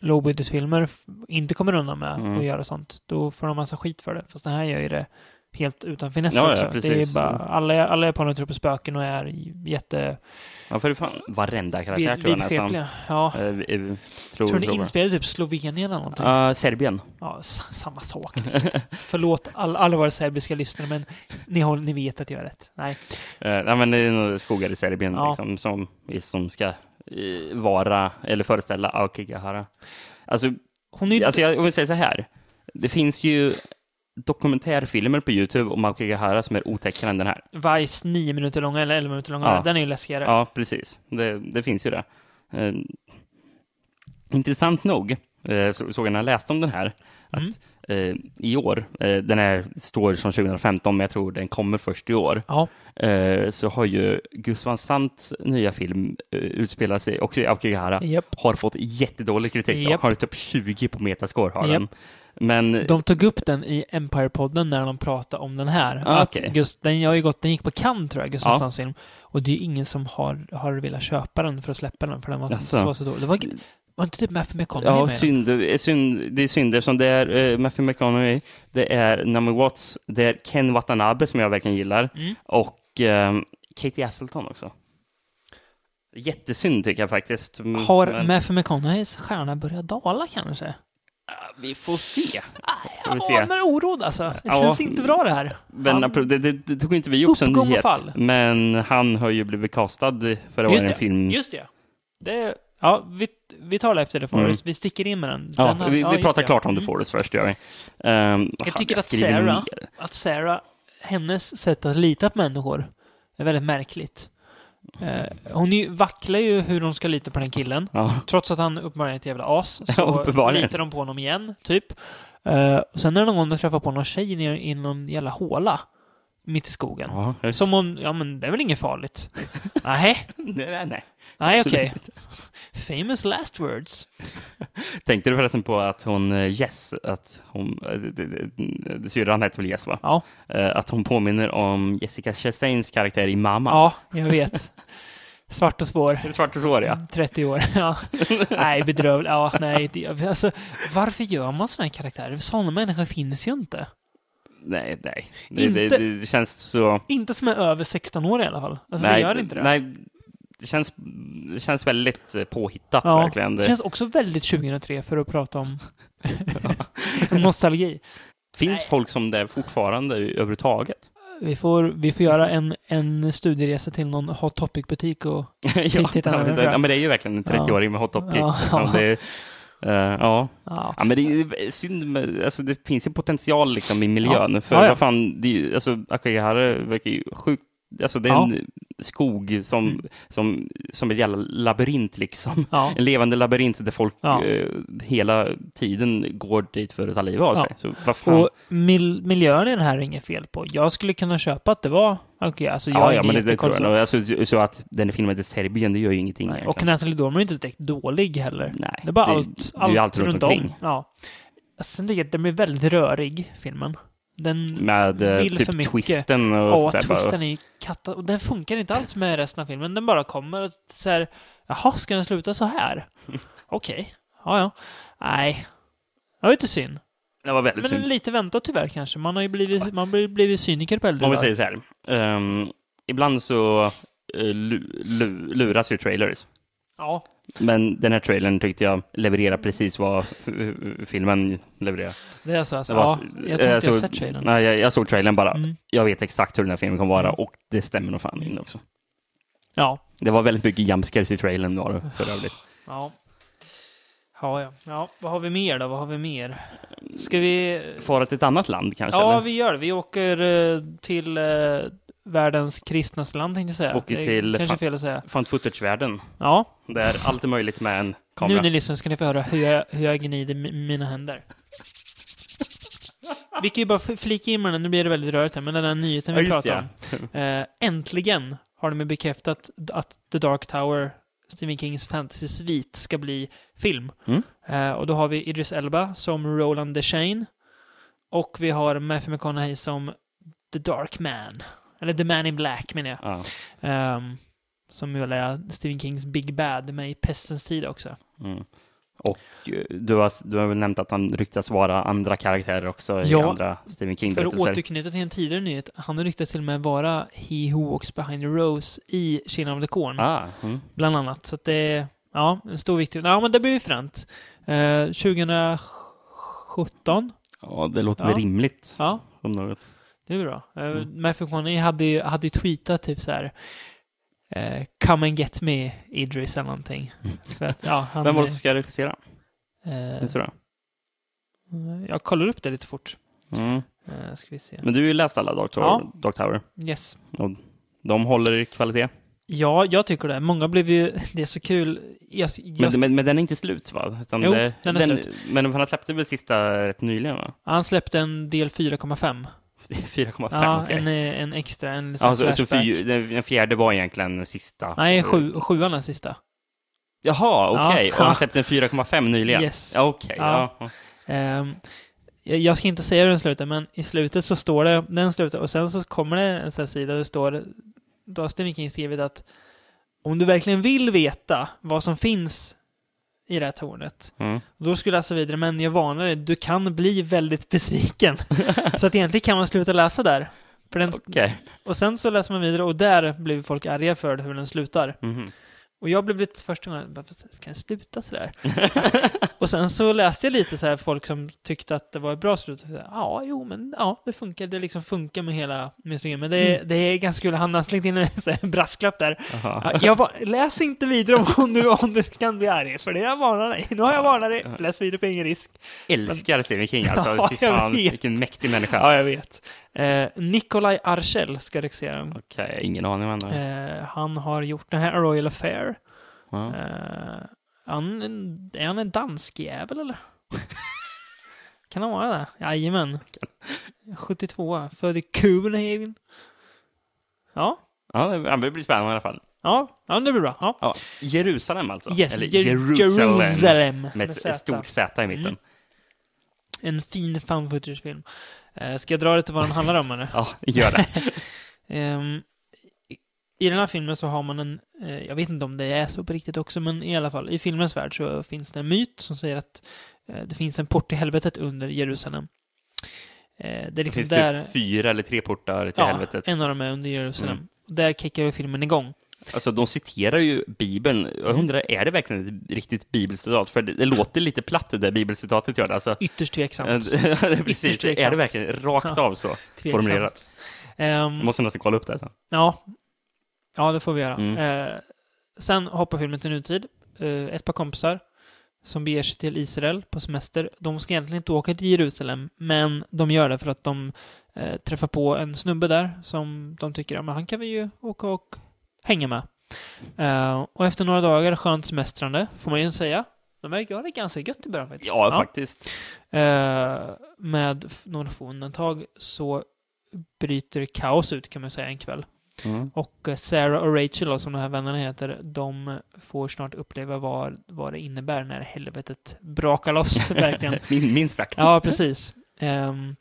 Speaker 4: lågbudgetfilmer inte kommer undan med
Speaker 5: Mm.
Speaker 4: att göra sånt. Då får de massa skit för det. Fast det här gör ju det helt utan finess
Speaker 5: Ja, ja,
Speaker 4: också. det
Speaker 5: precis.
Speaker 4: är bara, alla, alla japaner tror på spöken och är jätte...
Speaker 5: Ja, för det fan varenda karaktär tror jag nästan.
Speaker 4: Ja.
Speaker 5: Vi- tror,
Speaker 4: Tror ni
Speaker 5: jag.
Speaker 4: inspelade typ Slovenien eller någonting?
Speaker 5: Ja, Serbien.
Speaker 4: Ja, samma sak. Förlåt all, alla våra serbiska lyssnare, men ni, håller, ni vet att jag har rätt. Nej.
Speaker 5: Uh, nej, men det är nog skogar i Serbien
Speaker 4: Ja.
Speaker 5: liksom, som, som ska vara, eller föreställa Aokigahara. Alltså,
Speaker 4: Hon är
Speaker 5: alltså jag jag vill säga så här. Det finns ju dokumentärfilmer på YouTube om Aokigahara som är otäckare än den här.
Speaker 4: Vice nio minuter långa eller 11 minuter långa.
Speaker 5: Ja.
Speaker 4: Den är ju läskigare.
Speaker 5: Ja, precis. Det, det finns ju det. Eh, intressant nog eh, så, såg jag när jag läste om den här att
Speaker 4: Mm.
Speaker 5: Eh, i år, eh, den här står som 2015, men jag tror den kommer först i år,
Speaker 4: Ja.
Speaker 5: eh, så har ju Gus Van Sant nya film eh, utspelat sig också i Aokigahara.
Speaker 4: Japp.
Speaker 5: Har fått jättedålig kritik.
Speaker 4: Japp.
Speaker 5: Har typ 20 på metascore har
Speaker 4: Japp.
Speaker 5: den. Men
Speaker 4: De tog upp den i Empire-podden när de pratade om den här.
Speaker 5: Ah,
Speaker 4: att just, den, har ju gått, den gick på Cannes tror jag, Gustav
Speaker 5: Ja.
Speaker 4: Film. Och det är ju ingen som har, har velat köpa den för att släppa den, för den var så, så dålig. Det var, var inte typ Matthew McConaughey
Speaker 5: Ja,
Speaker 4: med?
Speaker 5: är synd, det är synd eftersom det är uh, Matthew McConaughey, det är Naomi Watts, det är Ken Watanabe som jag verkligen gillar
Speaker 4: Mm.
Speaker 5: och ehm, Katie Hasselton också. Jättesynd tycker jag faktiskt. M-
Speaker 4: Har
Speaker 5: men-
Speaker 4: Matthew McConaugheys stjärna börjat dala kanske?
Speaker 5: Vi får se. Får vi
Speaker 4: Jag
Speaker 5: se.
Speaker 4: anar oroad alltså. Det
Speaker 5: Ja.
Speaker 4: känns inte bra det här.
Speaker 5: Men
Speaker 4: Han-
Speaker 5: det, det, det tog inte vi upp som nyhet.
Speaker 4: fall.
Speaker 5: Men han har ju blivit castad förra året i en film.
Speaker 4: just det. det ja, vi, vi tar det efter det Forrest. Vi sticker in med den.
Speaker 5: Mm. Ja,
Speaker 4: den har-
Speaker 5: vi,
Speaker 4: ja,
Speaker 5: vi pratar
Speaker 4: det.
Speaker 5: klart om The
Speaker 4: Mm.
Speaker 5: Forest först, gör vi. Um,
Speaker 4: Jag tycker att Sarah, att Sarah, hennes sätt att lita på människor är väldigt märkligt. Eh, hon ju, vacklar ju hur hon ska lita på den killen.
Speaker 5: Ja,
Speaker 4: Trots att han uppenbarligen är ett jävla as, så litar de på honom igen, typ. Uh, och sen är det någon gång de träffar på någon tjej nere i någon jävla håla mitt i skogen.
Speaker 5: ja
Speaker 4: Som hon, ja men det är väl inget farligt? Nej,
Speaker 5: nej, nej, nej.
Speaker 4: okej. Famous last words.
Speaker 5: Tänkte du förresten på att hon, eh, Jess, att hon, eh, syrran heter väl Jess va?
Speaker 4: Ja,
Speaker 5: Eh, Att hon påminner om Jessica Chastains karaktär i Mamma.
Speaker 4: ja, jag vet. Svart och svår.
Speaker 5: Svart och svår ja?
Speaker 4: 30 år. Ja. Nej, bedrövligt. Ja, nej. Det, alltså, varför gör man sådana här karaktärer? Sådana människor finns ju inte.
Speaker 5: Nej, nej. Det,
Speaker 4: Inte-
Speaker 5: det, det känns så...
Speaker 4: Inte som är över 16 år i alla fall. Alltså,
Speaker 5: nej,
Speaker 4: det gör inte det.
Speaker 5: Nej, det känns, det känns väldigt eh, påhittat
Speaker 4: ja,
Speaker 5: verkligen.
Speaker 4: det känns också väldigt 2003 för att prata om nostalgi.
Speaker 5: finns folk som det fortfarande överhuvudtaget.
Speaker 4: Vi får, vi får göra en, en studieresa till någon Hot Topic-butik och...
Speaker 5: ja,
Speaker 4: titta
Speaker 5: ja, det,
Speaker 4: bra.
Speaker 5: ja, men det är ju verkligen en 30-åring med hot topic.
Speaker 4: Ja.
Speaker 5: Liksom. Det, eh, ja.
Speaker 4: Ja.
Speaker 5: ja, men det är synd. med- Alltså, det finns ju potential liksom, i miljön.
Speaker 4: Ja.
Speaker 5: För
Speaker 4: Ja, ja.
Speaker 5: vad fan, det är, ju- alltså, Akagihara verkar ju sjukt Alltså det är
Speaker 4: Ja.
Speaker 5: en skog som,
Speaker 4: Mm.
Speaker 5: som, som ett jävla labyrint liksom.
Speaker 4: Ja.
Speaker 5: En levande labyrint där folk
Speaker 4: Ja.
Speaker 5: eh, hela tiden går dit för att ta livet av sig. Så.
Speaker 4: Och mil, miljön i den här är inget fel på. Jag skulle kunna köpa att det var... Okej, alltså jag
Speaker 5: ja,
Speaker 4: är
Speaker 5: ja, men det, det tror jag nog. Alltså, så att den är filmad i Serbien, det gör ju ingenting.
Speaker 4: Nej,
Speaker 5: egentligen.
Speaker 4: och Natalie Dormer är inte direkt dålig heller.
Speaker 5: Nej,
Speaker 4: Det är bara
Speaker 5: det-
Speaker 4: allt, allt,
Speaker 5: allt runt
Speaker 4: runt
Speaker 5: omkring.
Speaker 4: om. Ja. Sen tycker jag att den blir väldigt rörig, filmen. Den
Speaker 5: Med eh,
Speaker 4: vill för
Speaker 5: typ
Speaker 4: mycket.
Speaker 5: twisten och
Speaker 4: Ja,
Speaker 5: sånt där.
Speaker 4: twisten är ju katta... Och den funkar inte alls med resten av filmen. Den bara kommer och så här... Jaha, ska den sluta så här? Okej. Ja, ja. Nej. Det var lite synd.
Speaker 5: Det var väldigt
Speaker 4: Men
Speaker 5: synd.
Speaker 4: lite väntat tyvärr kanske. Man har ju blivit, man har blivit cyniker på äldre
Speaker 5: Om vi säger så här. ehm, ibland så lu, luras ju trailers.
Speaker 4: Ja.
Speaker 5: Men den här trailern tyckte jag levererar precis vad filmen levererar.
Speaker 4: Det är så alltså.
Speaker 5: Var-
Speaker 4: Ja, jag tror
Speaker 5: eh,
Speaker 4: inte jag
Speaker 5: så-
Speaker 4: sett trailern.
Speaker 5: Nej, jag, jag såg trailern bara.
Speaker 4: Mm.
Speaker 5: Jag vet exakt hur den här filmen kommer vara och det stämmer nog fan in också.
Speaker 4: Ja.
Speaker 5: Det var väldigt mycket jumpscares i trailern var det för övrigt.
Speaker 4: Ja. Ja, ja. Ja, vad har vi mer då? Vad har vi mer? Ska vi...
Speaker 5: Fara till ett annat land kanske?
Speaker 4: Ja,
Speaker 5: eller?
Speaker 4: vi gör det. Vi åker eh, till eh, världens kristnaste land, tänkte jag säga. Är
Speaker 5: till-
Speaker 4: Kanske
Speaker 5: fan-
Speaker 4: fel att säga.
Speaker 5: Found footage-världen.
Speaker 4: Ja,
Speaker 5: Där allt är möjligt med en
Speaker 4: nu
Speaker 5: kamera.
Speaker 4: ni lyssnar ska ni få höra hur jag, hur jag gnider mi- mina händer. Vi kan ju bara flika in med den, nu blir det väldigt rörigt här, men den här nyheten vi
Speaker 5: Ja, just
Speaker 4: pratar om. Eh, äntligen har de bekräftat att The Dark Tower, Stephen Kings fantasy-svit, ska bli film.
Speaker 5: Mm.
Speaker 4: Eh, och då har vi Idris Elba som Roland Deschain. Och vi har Matthew McConaughey som The Dark Man. Eller The Man in Black menar jag.
Speaker 5: Ja.
Speaker 4: Ehm, som väl är Stephen Kings Big Bad med i Pestens tid också.
Speaker 5: Mm. Och eh, du har, du har väl nämnt att han ryktas vara andra karaktärer också i
Speaker 4: Ja.
Speaker 5: andra Stephen
Speaker 4: För att återknyta till en tidigare nyhet, han ryktas till och med vara He Who Walks Behind the Rose i Children of the Corn.
Speaker 5: Ah, mm.
Speaker 4: Bland annat. Så att det ja, en stor viktig... Ja, men det blir ju fränt. Eh, 2017.
Speaker 5: Ja, det låter
Speaker 4: Ja.
Speaker 5: väl rimligt.
Speaker 4: Ja,
Speaker 5: Om något.
Speaker 4: Det är bra.
Speaker 5: Mm.
Speaker 4: Matthew McConaughey hade ju, hade tweetat typ så här. eh, Come and get me, Idris, eller någonting. För att, ja, han,
Speaker 5: Vem var det som ska regissera?
Speaker 4: eh,
Speaker 5: Minns du det?
Speaker 4: Jag kollar upp det lite fort.
Speaker 5: Mm.
Speaker 4: Eh, ska vi se.
Speaker 5: Men du har ju läst alla Dark Tower.
Speaker 4: Ja.
Speaker 5: Dark Tower.
Speaker 4: Yes.
Speaker 5: Och de håller i kvalitet.
Speaker 4: Ja, jag tycker det. Många blev ju... Det är så kul. Jag, jag,
Speaker 5: Men, men, men den är inte slut va? Utan
Speaker 4: Jo,
Speaker 5: det,
Speaker 4: den är slut.
Speaker 5: Men han släppte väl sista rätt nyligen va?
Speaker 4: Han släppte en del 4,5.
Speaker 5: 4,5
Speaker 4: Ja,
Speaker 5: okej.
Speaker 4: en, eh, en extra, en liksom
Speaker 5: Ja, så, så
Speaker 4: flashback.
Speaker 5: fy, den, fjärde var egentligen den sista.
Speaker 4: Nej, sju, sjuan är sista.
Speaker 5: Jaha, okej.
Speaker 4: Ja.
Speaker 5: Och han släppte en 4,5 nyligen?
Speaker 4: Yes.
Speaker 5: Okej.
Speaker 4: Ja.
Speaker 5: Ja.
Speaker 4: Ehm, jag, jag ska inte säga hur den slutar, men i slutet så står det, den slutar, och sen så kommer det en sån här sida där det står, då har Stephen King skrivit att om du verkligen vill veta vad som finns i det här tornet,
Speaker 5: Mm.
Speaker 4: då skulle jag läsa vidare, men jag varnar dig, du kan bli väldigt besviken. så att egentligen kan man sluta läsa där. Den,
Speaker 5: Okej.
Speaker 4: Och sen så läser man vidare och där blev folk arga för hur den slutar.
Speaker 5: Mhm.
Speaker 4: Och jag blev lite första gången, bara, ska den sluta sådär? och sen så läste jag lite så här folk som tyckte att det var ett bra slut. Så här, Ja, jo, men ja, det funkar. Det liksom funkar med hela mystiken. Men det är, det är ganska kul. Han har slängt in en så här brasklapp där. Ja, Jag bara, läs inte vidare om, om, du, om du kan bli arg, för det jag varnar dig. Nu har jag varnat dig. Läs vidare på ingen risk.
Speaker 5: Älskar Stephen King alltså.
Speaker 4: Ja,
Speaker 5: Fy fan, vilken mäktig människa.
Speaker 4: Ja, jag vet. Eh, Nikolaj Archel ska regissera den.
Speaker 5: Okej, ingen aning om henne.
Speaker 4: Eh, han har gjort den här A Royal Affair.
Speaker 5: Ja.
Speaker 4: Eh, han, är han en dansk jävel eller? kan han vara det? Jajamän. 72, född i Copenhagen. Ja,
Speaker 5: Ja, det blir spännande i alla fall.
Speaker 4: ja, ja det blir bra. Ja.
Speaker 5: Ja, Jerusalem alltså.
Speaker 4: Yes,
Speaker 5: Eller
Speaker 4: Jer-
Speaker 5: Jerusalem.
Speaker 4: Jerusalem.
Speaker 5: Med
Speaker 4: med
Speaker 5: ett stort Z i mitten.
Speaker 4: Mm. En fin fan footage-film. Eh, ska jag dra lite vad den handlar om eller?
Speaker 5: Ja, gör det.
Speaker 4: Ehm, i- den här filmen så har man en, eh, jag vet inte om det är så på riktigt också, men i alla fall, i filmens värld så finns det en myt som säger att eh, det finns en port till helvetet under Jerusalem. Det är
Speaker 5: Det
Speaker 4: liksom
Speaker 5: finns
Speaker 4: där,
Speaker 5: typ fyra eller tre portar till
Speaker 4: ja,
Speaker 5: helvetet.
Speaker 4: en av dem är under Jerusalem.
Speaker 5: Mm.
Speaker 4: Där kickar filmen igång.
Speaker 5: Alltså, de citerar ju Bibeln.
Speaker 4: Mm.
Speaker 5: Jag undrar, är det verkligen ett riktigt bibelcitat? För det, det låter lite platt det där bibelcitatet gör det. Alltså,
Speaker 4: Ytterst tveksamt.
Speaker 5: Precis.
Speaker 4: Ytterst tveksamt.
Speaker 5: Är det verkligen rakt av så
Speaker 4: Tveksamt.
Speaker 5: formulerat?
Speaker 4: Ehm,
Speaker 5: Jag måste nästan kolla upp det. Alltså.
Speaker 4: Ja. Ja, det får vi göra.
Speaker 5: Mm.
Speaker 4: Eh, sen hoppar filmen till nutid. Eh, ett par kompisar som beger sig till Israel på semester. De ska egentligen inte åka till Jerusalem, men de gör det för att de eh, träffar på en snubbe där som de tycker, ja men han kan vi ju åka och hänga med. Eh, och efter några dagar skönt semestrande, får man ju säga. De verkar ha det ganska gött i början faktiskt.
Speaker 5: Ja, faktiskt.
Speaker 4: Eh, med några få undantag så bryter kaos ut kan man säga en kväll.
Speaker 5: Mm.
Speaker 4: Och eh, Sarah och Rachel, som de här vännerna heter, de får snart uppleva vad, vad det innebär när helvetet brakar loss, verkligen.
Speaker 5: Min, minst sagt.
Speaker 4: Ja, precis. Ehm,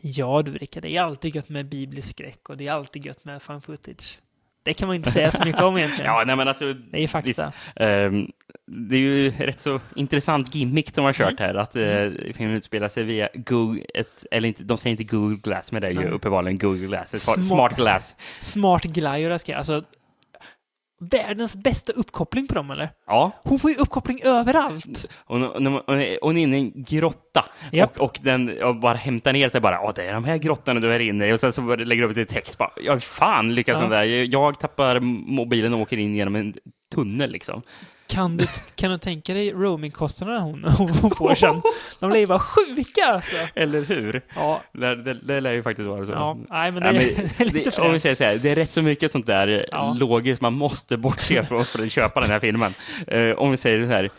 Speaker 4: ja, du Rickard, det är alltid gött med biblisk skräck och det är alltid gött med fan footage. Det kan man inte säga så mycket om egentligen.
Speaker 5: Ja, nej men alltså,
Speaker 4: det är fakta.
Speaker 5: visst. Ehm, det är ju rätt så intressant gimmick de har kört här, att uh, filmen utspelar sig via Google, ett, eller inte, de säger inte Google Glass, men det är ju
Speaker 4: Nej.
Speaker 5: uppenbarligen Google Glass,
Speaker 4: Smart.
Speaker 5: smart glass.
Speaker 4: Smart Glide, ska alltså världens bästa uppkoppling på dem, eller?
Speaker 5: Ja,
Speaker 4: Hon får ju uppkoppling överallt.
Speaker 5: och, och, och, och hon är inne i en grotta
Speaker 4: Japp.
Speaker 5: och, och den och bara hämtar ner sig bara, ja det är de här grottorna du är inne i och sen så lägger du upp lite text bara, ja fan lyckas
Speaker 4: Ja.
Speaker 5: den där, jag tappar mobilen och åker in genom en tunnel liksom.
Speaker 4: Kan du, kan du tänka dig roamingkostnaderna hon, hon får sen? De lär ju vara sjuka alltså.
Speaker 5: Eller hur?
Speaker 4: Ja,
Speaker 5: Det, det, det lär ju faktiskt vara så.
Speaker 4: ja nej men det, är-
Speaker 5: men
Speaker 4: det är lite
Speaker 5: det, om vi säger så här, det är rätt så mycket sånt där
Speaker 4: Ja.
Speaker 5: logiskt man måste bortse från för att köpa den här filmen. Eh, om vi säger så här,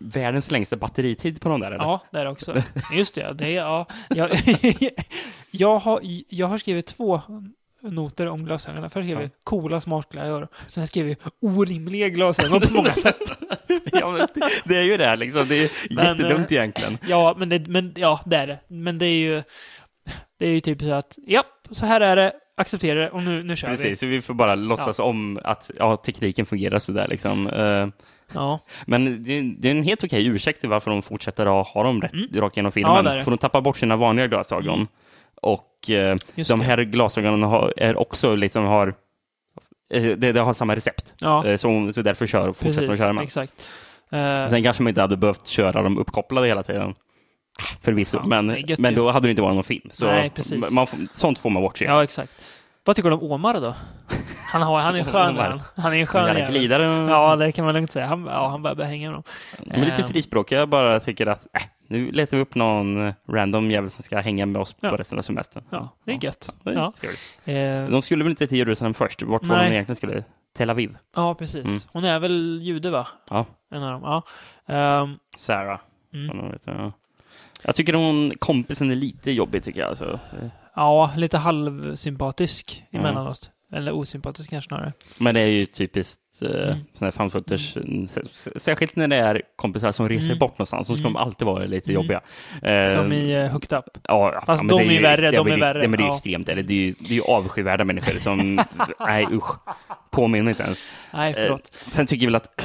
Speaker 5: världens längsta batteritid på de där eller?
Speaker 4: Ja, det är det också. Just det, det är, ja. Jag, jag, har, jag har skrivit två noter om glasögonen. Först skrev jag coola smartglasögon. Sen skrev jag orimliga glasögon på många sätt.
Speaker 5: Ja, men det, det är ju det liksom, det är
Speaker 4: Men,
Speaker 5: jättedumt
Speaker 4: eh,
Speaker 5: egentligen.
Speaker 4: Ja, men det, men, ja, det är det. Men det är ju... Det är ju typ så att, ja, så här är det, acceptera det och nu, nu kör vi.
Speaker 5: Precis, så vi får bara låtsas om att ja, tekniken fungerar sådär liksom. Eh,
Speaker 4: Ja,
Speaker 5: Men det, det är en helt okej ursäkt till varför de fortsätter att ha dem rätt
Speaker 4: Mm.
Speaker 5: rakt igenom
Speaker 4: Ja,
Speaker 5: filmen.
Speaker 4: det.
Speaker 5: för de tappar bort sina vanliga glasögon. Och eh,
Speaker 4: just
Speaker 5: de här glasögonen har, är också liksom har eh, det, det har samma recept.
Speaker 4: Ja,
Speaker 5: Eh, Så, så därför kör, fortsätter de
Speaker 4: precis.
Speaker 5: köra med.
Speaker 4: Exakt. Eh,
Speaker 5: Sen kanske man inte hade behövt köra dem uppkopplade hela tiden. Förvisso,
Speaker 4: Ja,
Speaker 5: men,
Speaker 4: gött
Speaker 5: men då hade det inte varit någon film. Så
Speaker 4: Nej, precis.
Speaker 5: Man, sånt får man bortse.
Speaker 4: ja, exakt. Vad tycker du om Omar då? Han, har, han är skön,
Speaker 5: Omar.
Speaker 4: han. Är en skön jävel.
Speaker 5: glidare.
Speaker 4: Ja, det kan man lugnt säga. Han, ja, han börjar börja hänga med dem.
Speaker 5: Men lite
Speaker 4: Ehm.
Speaker 5: frispråkiga. Jag bara tycker att äh, nu letar vi upp någon random jävel som ska hänga med oss
Speaker 4: Ja.
Speaker 5: på resten av semestern.
Speaker 4: Ja, det är gött.
Speaker 5: Det är
Speaker 4: Ja,
Speaker 5: trevligt.
Speaker 4: eh,
Speaker 5: De skulle väl inte till Jerusalem först? Vart var de
Speaker 4: Nej.
Speaker 5: egentligen skulle? Tel Aviv?
Speaker 4: ja precis.
Speaker 5: Mm.
Speaker 4: Hon är väl jude, va?
Speaker 5: Ja.
Speaker 4: En av dem. Ja. Ehm,
Speaker 5: Sarah.
Speaker 4: Mm.
Speaker 5: ja. Jag tycker hon, kompisen är lite jobbig tycker jag. Alltså.
Speaker 4: ja, lite halvsympatisk emellanåt. Eller osympatisk kanske snarare.
Speaker 5: Men det är ju typiskt uh,
Speaker 4: Mm.
Speaker 5: sådana här fan footage, s- särskilt när det är kompisar som reser
Speaker 4: Mm.
Speaker 5: bort någonstans, så ska
Speaker 4: Mm.
Speaker 5: de alltid vara lite
Speaker 4: Mm.
Speaker 5: jobbiga. Eh,
Speaker 4: Som i uh, Hooked Up.
Speaker 5: Ja, ja,
Speaker 4: Fast
Speaker 5: men
Speaker 4: de är ju värre, de är värre,
Speaker 5: Ja, men det är ju
Speaker 4: ja.
Speaker 5: extremt. Eller det är ju, det är ju avskyvärda människor som, nej usch, påminner inte ens.
Speaker 4: Nej, förlåt.
Speaker 5: Eh, sen tycker jag väl att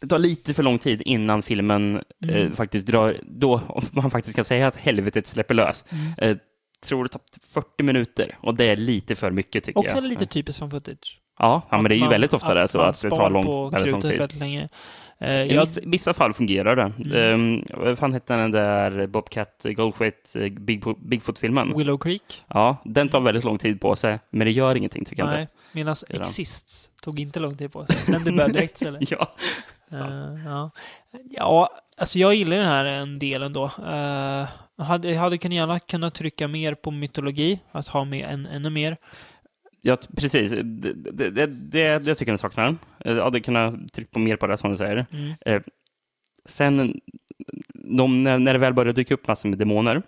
Speaker 5: det tar lite för lång tid innan filmen eh,
Speaker 4: Mm.
Speaker 5: faktiskt drar, då om man faktiskt kan säga att helvetet släpper lös.
Speaker 4: Mm.
Speaker 5: Eh, tror det tar 40 minuter och det är lite för mycket tycker
Speaker 4: Och
Speaker 5: jag.
Speaker 4: är lite typiskt från footage.
Speaker 5: Ja, ja men det är ju
Speaker 4: man-
Speaker 5: väldigt ofta det så att det tar lång,
Speaker 4: på
Speaker 5: väldigt lång tid.
Speaker 4: väldigt länge. Eh,
Speaker 5: I
Speaker 4: jag,
Speaker 5: vissa, fall fungerar det.
Speaker 4: Mm.
Speaker 5: Um, vad fan hette den där Bobcat Goldthwait eh, Bigfoot, Bigfoot-filmen?
Speaker 4: Willow Creek?
Speaker 5: Ja, den tar väldigt lång tid på sig, men det gör ingenting tycker jag
Speaker 4: Nej.
Speaker 5: inte.
Speaker 4: Medan. Exists tog inte lång tid på sig. Den debut direkt istället.
Speaker 5: Ja.
Speaker 4: Eh, ja. ja, alltså jag gillar den här en del ändå. Uh, jag hade, jag hade gärna kunnat trycka mer på mytologi, att ha med en, ännu mer.
Speaker 5: Ja, precis. Det, det, det, det, det tycker jag saknar. Jag hade kunnat trycka på mer på det, som du säger.
Speaker 4: Mm.
Speaker 5: Sen, de, när, när det väl börjar dyka upp massor med demoner,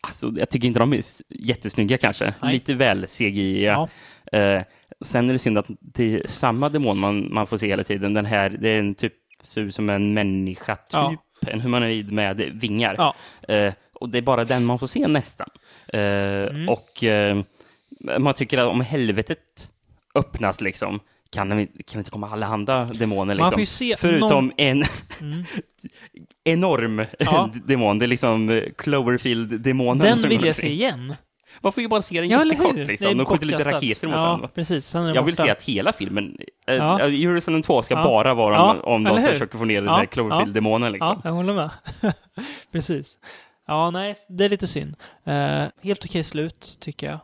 Speaker 5: alltså, jag tycker inte de är jättesnygga kanske.
Speaker 4: Nej.
Speaker 5: Lite väl CGI.
Speaker 4: Ja.
Speaker 5: Eh, sen är det synd att det är samma demon man, man får se hela tiden. Den här, det är en typ, ser ut som en människa, typ.
Speaker 4: Ja.
Speaker 5: En humanoid med vingar.
Speaker 4: Ja.
Speaker 5: Eh, och det är bara den man får se nästan. Eh,
Speaker 4: Mm.
Speaker 5: Och eh, man tycker att om helvetet öppnas liksom, kan det, kan inte komma allehanda demoner
Speaker 4: Man
Speaker 5: liksom?
Speaker 4: får ju se
Speaker 5: Förutom
Speaker 4: någon...
Speaker 5: en
Speaker 4: Mm.
Speaker 5: enorm
Speaker 4: Ja.
Speaker 5: demon. Det är liksom Cloverfield-demonen.
Speaker 4: Den vill jag se igen.
Speaker 5: Man får ju bara se den
Speaker 4: Ja,
Speaker 5: jättekort. Liksom. De skjuter lite raketer mot
Speaker 4: Ja,
Speaker 5: den.
Speaker 4: precis. Sen är den
Speaker 5: Jag vill
Speaker 4: borta.
Speaker 5: se att hela filmen, eh,
Speaker 4: Ja.
Speaker 5: ja. Jerusalem 2 ska
Speaker 4: Ja.
Speaker 5: bara vara
Speaker 4: Ja,
Speaker 5: om, om de
Speaker 4: hur?
Speaker 5: försöker få ner den
Speaker 4: Ja,
Speaker 5: här Cloverfield-demonen. Liksom.
Speaker 4: Ja, jag håller med. Precis. Ja, nej, det är lite synd. Eh, helt okej slut, tycker jag.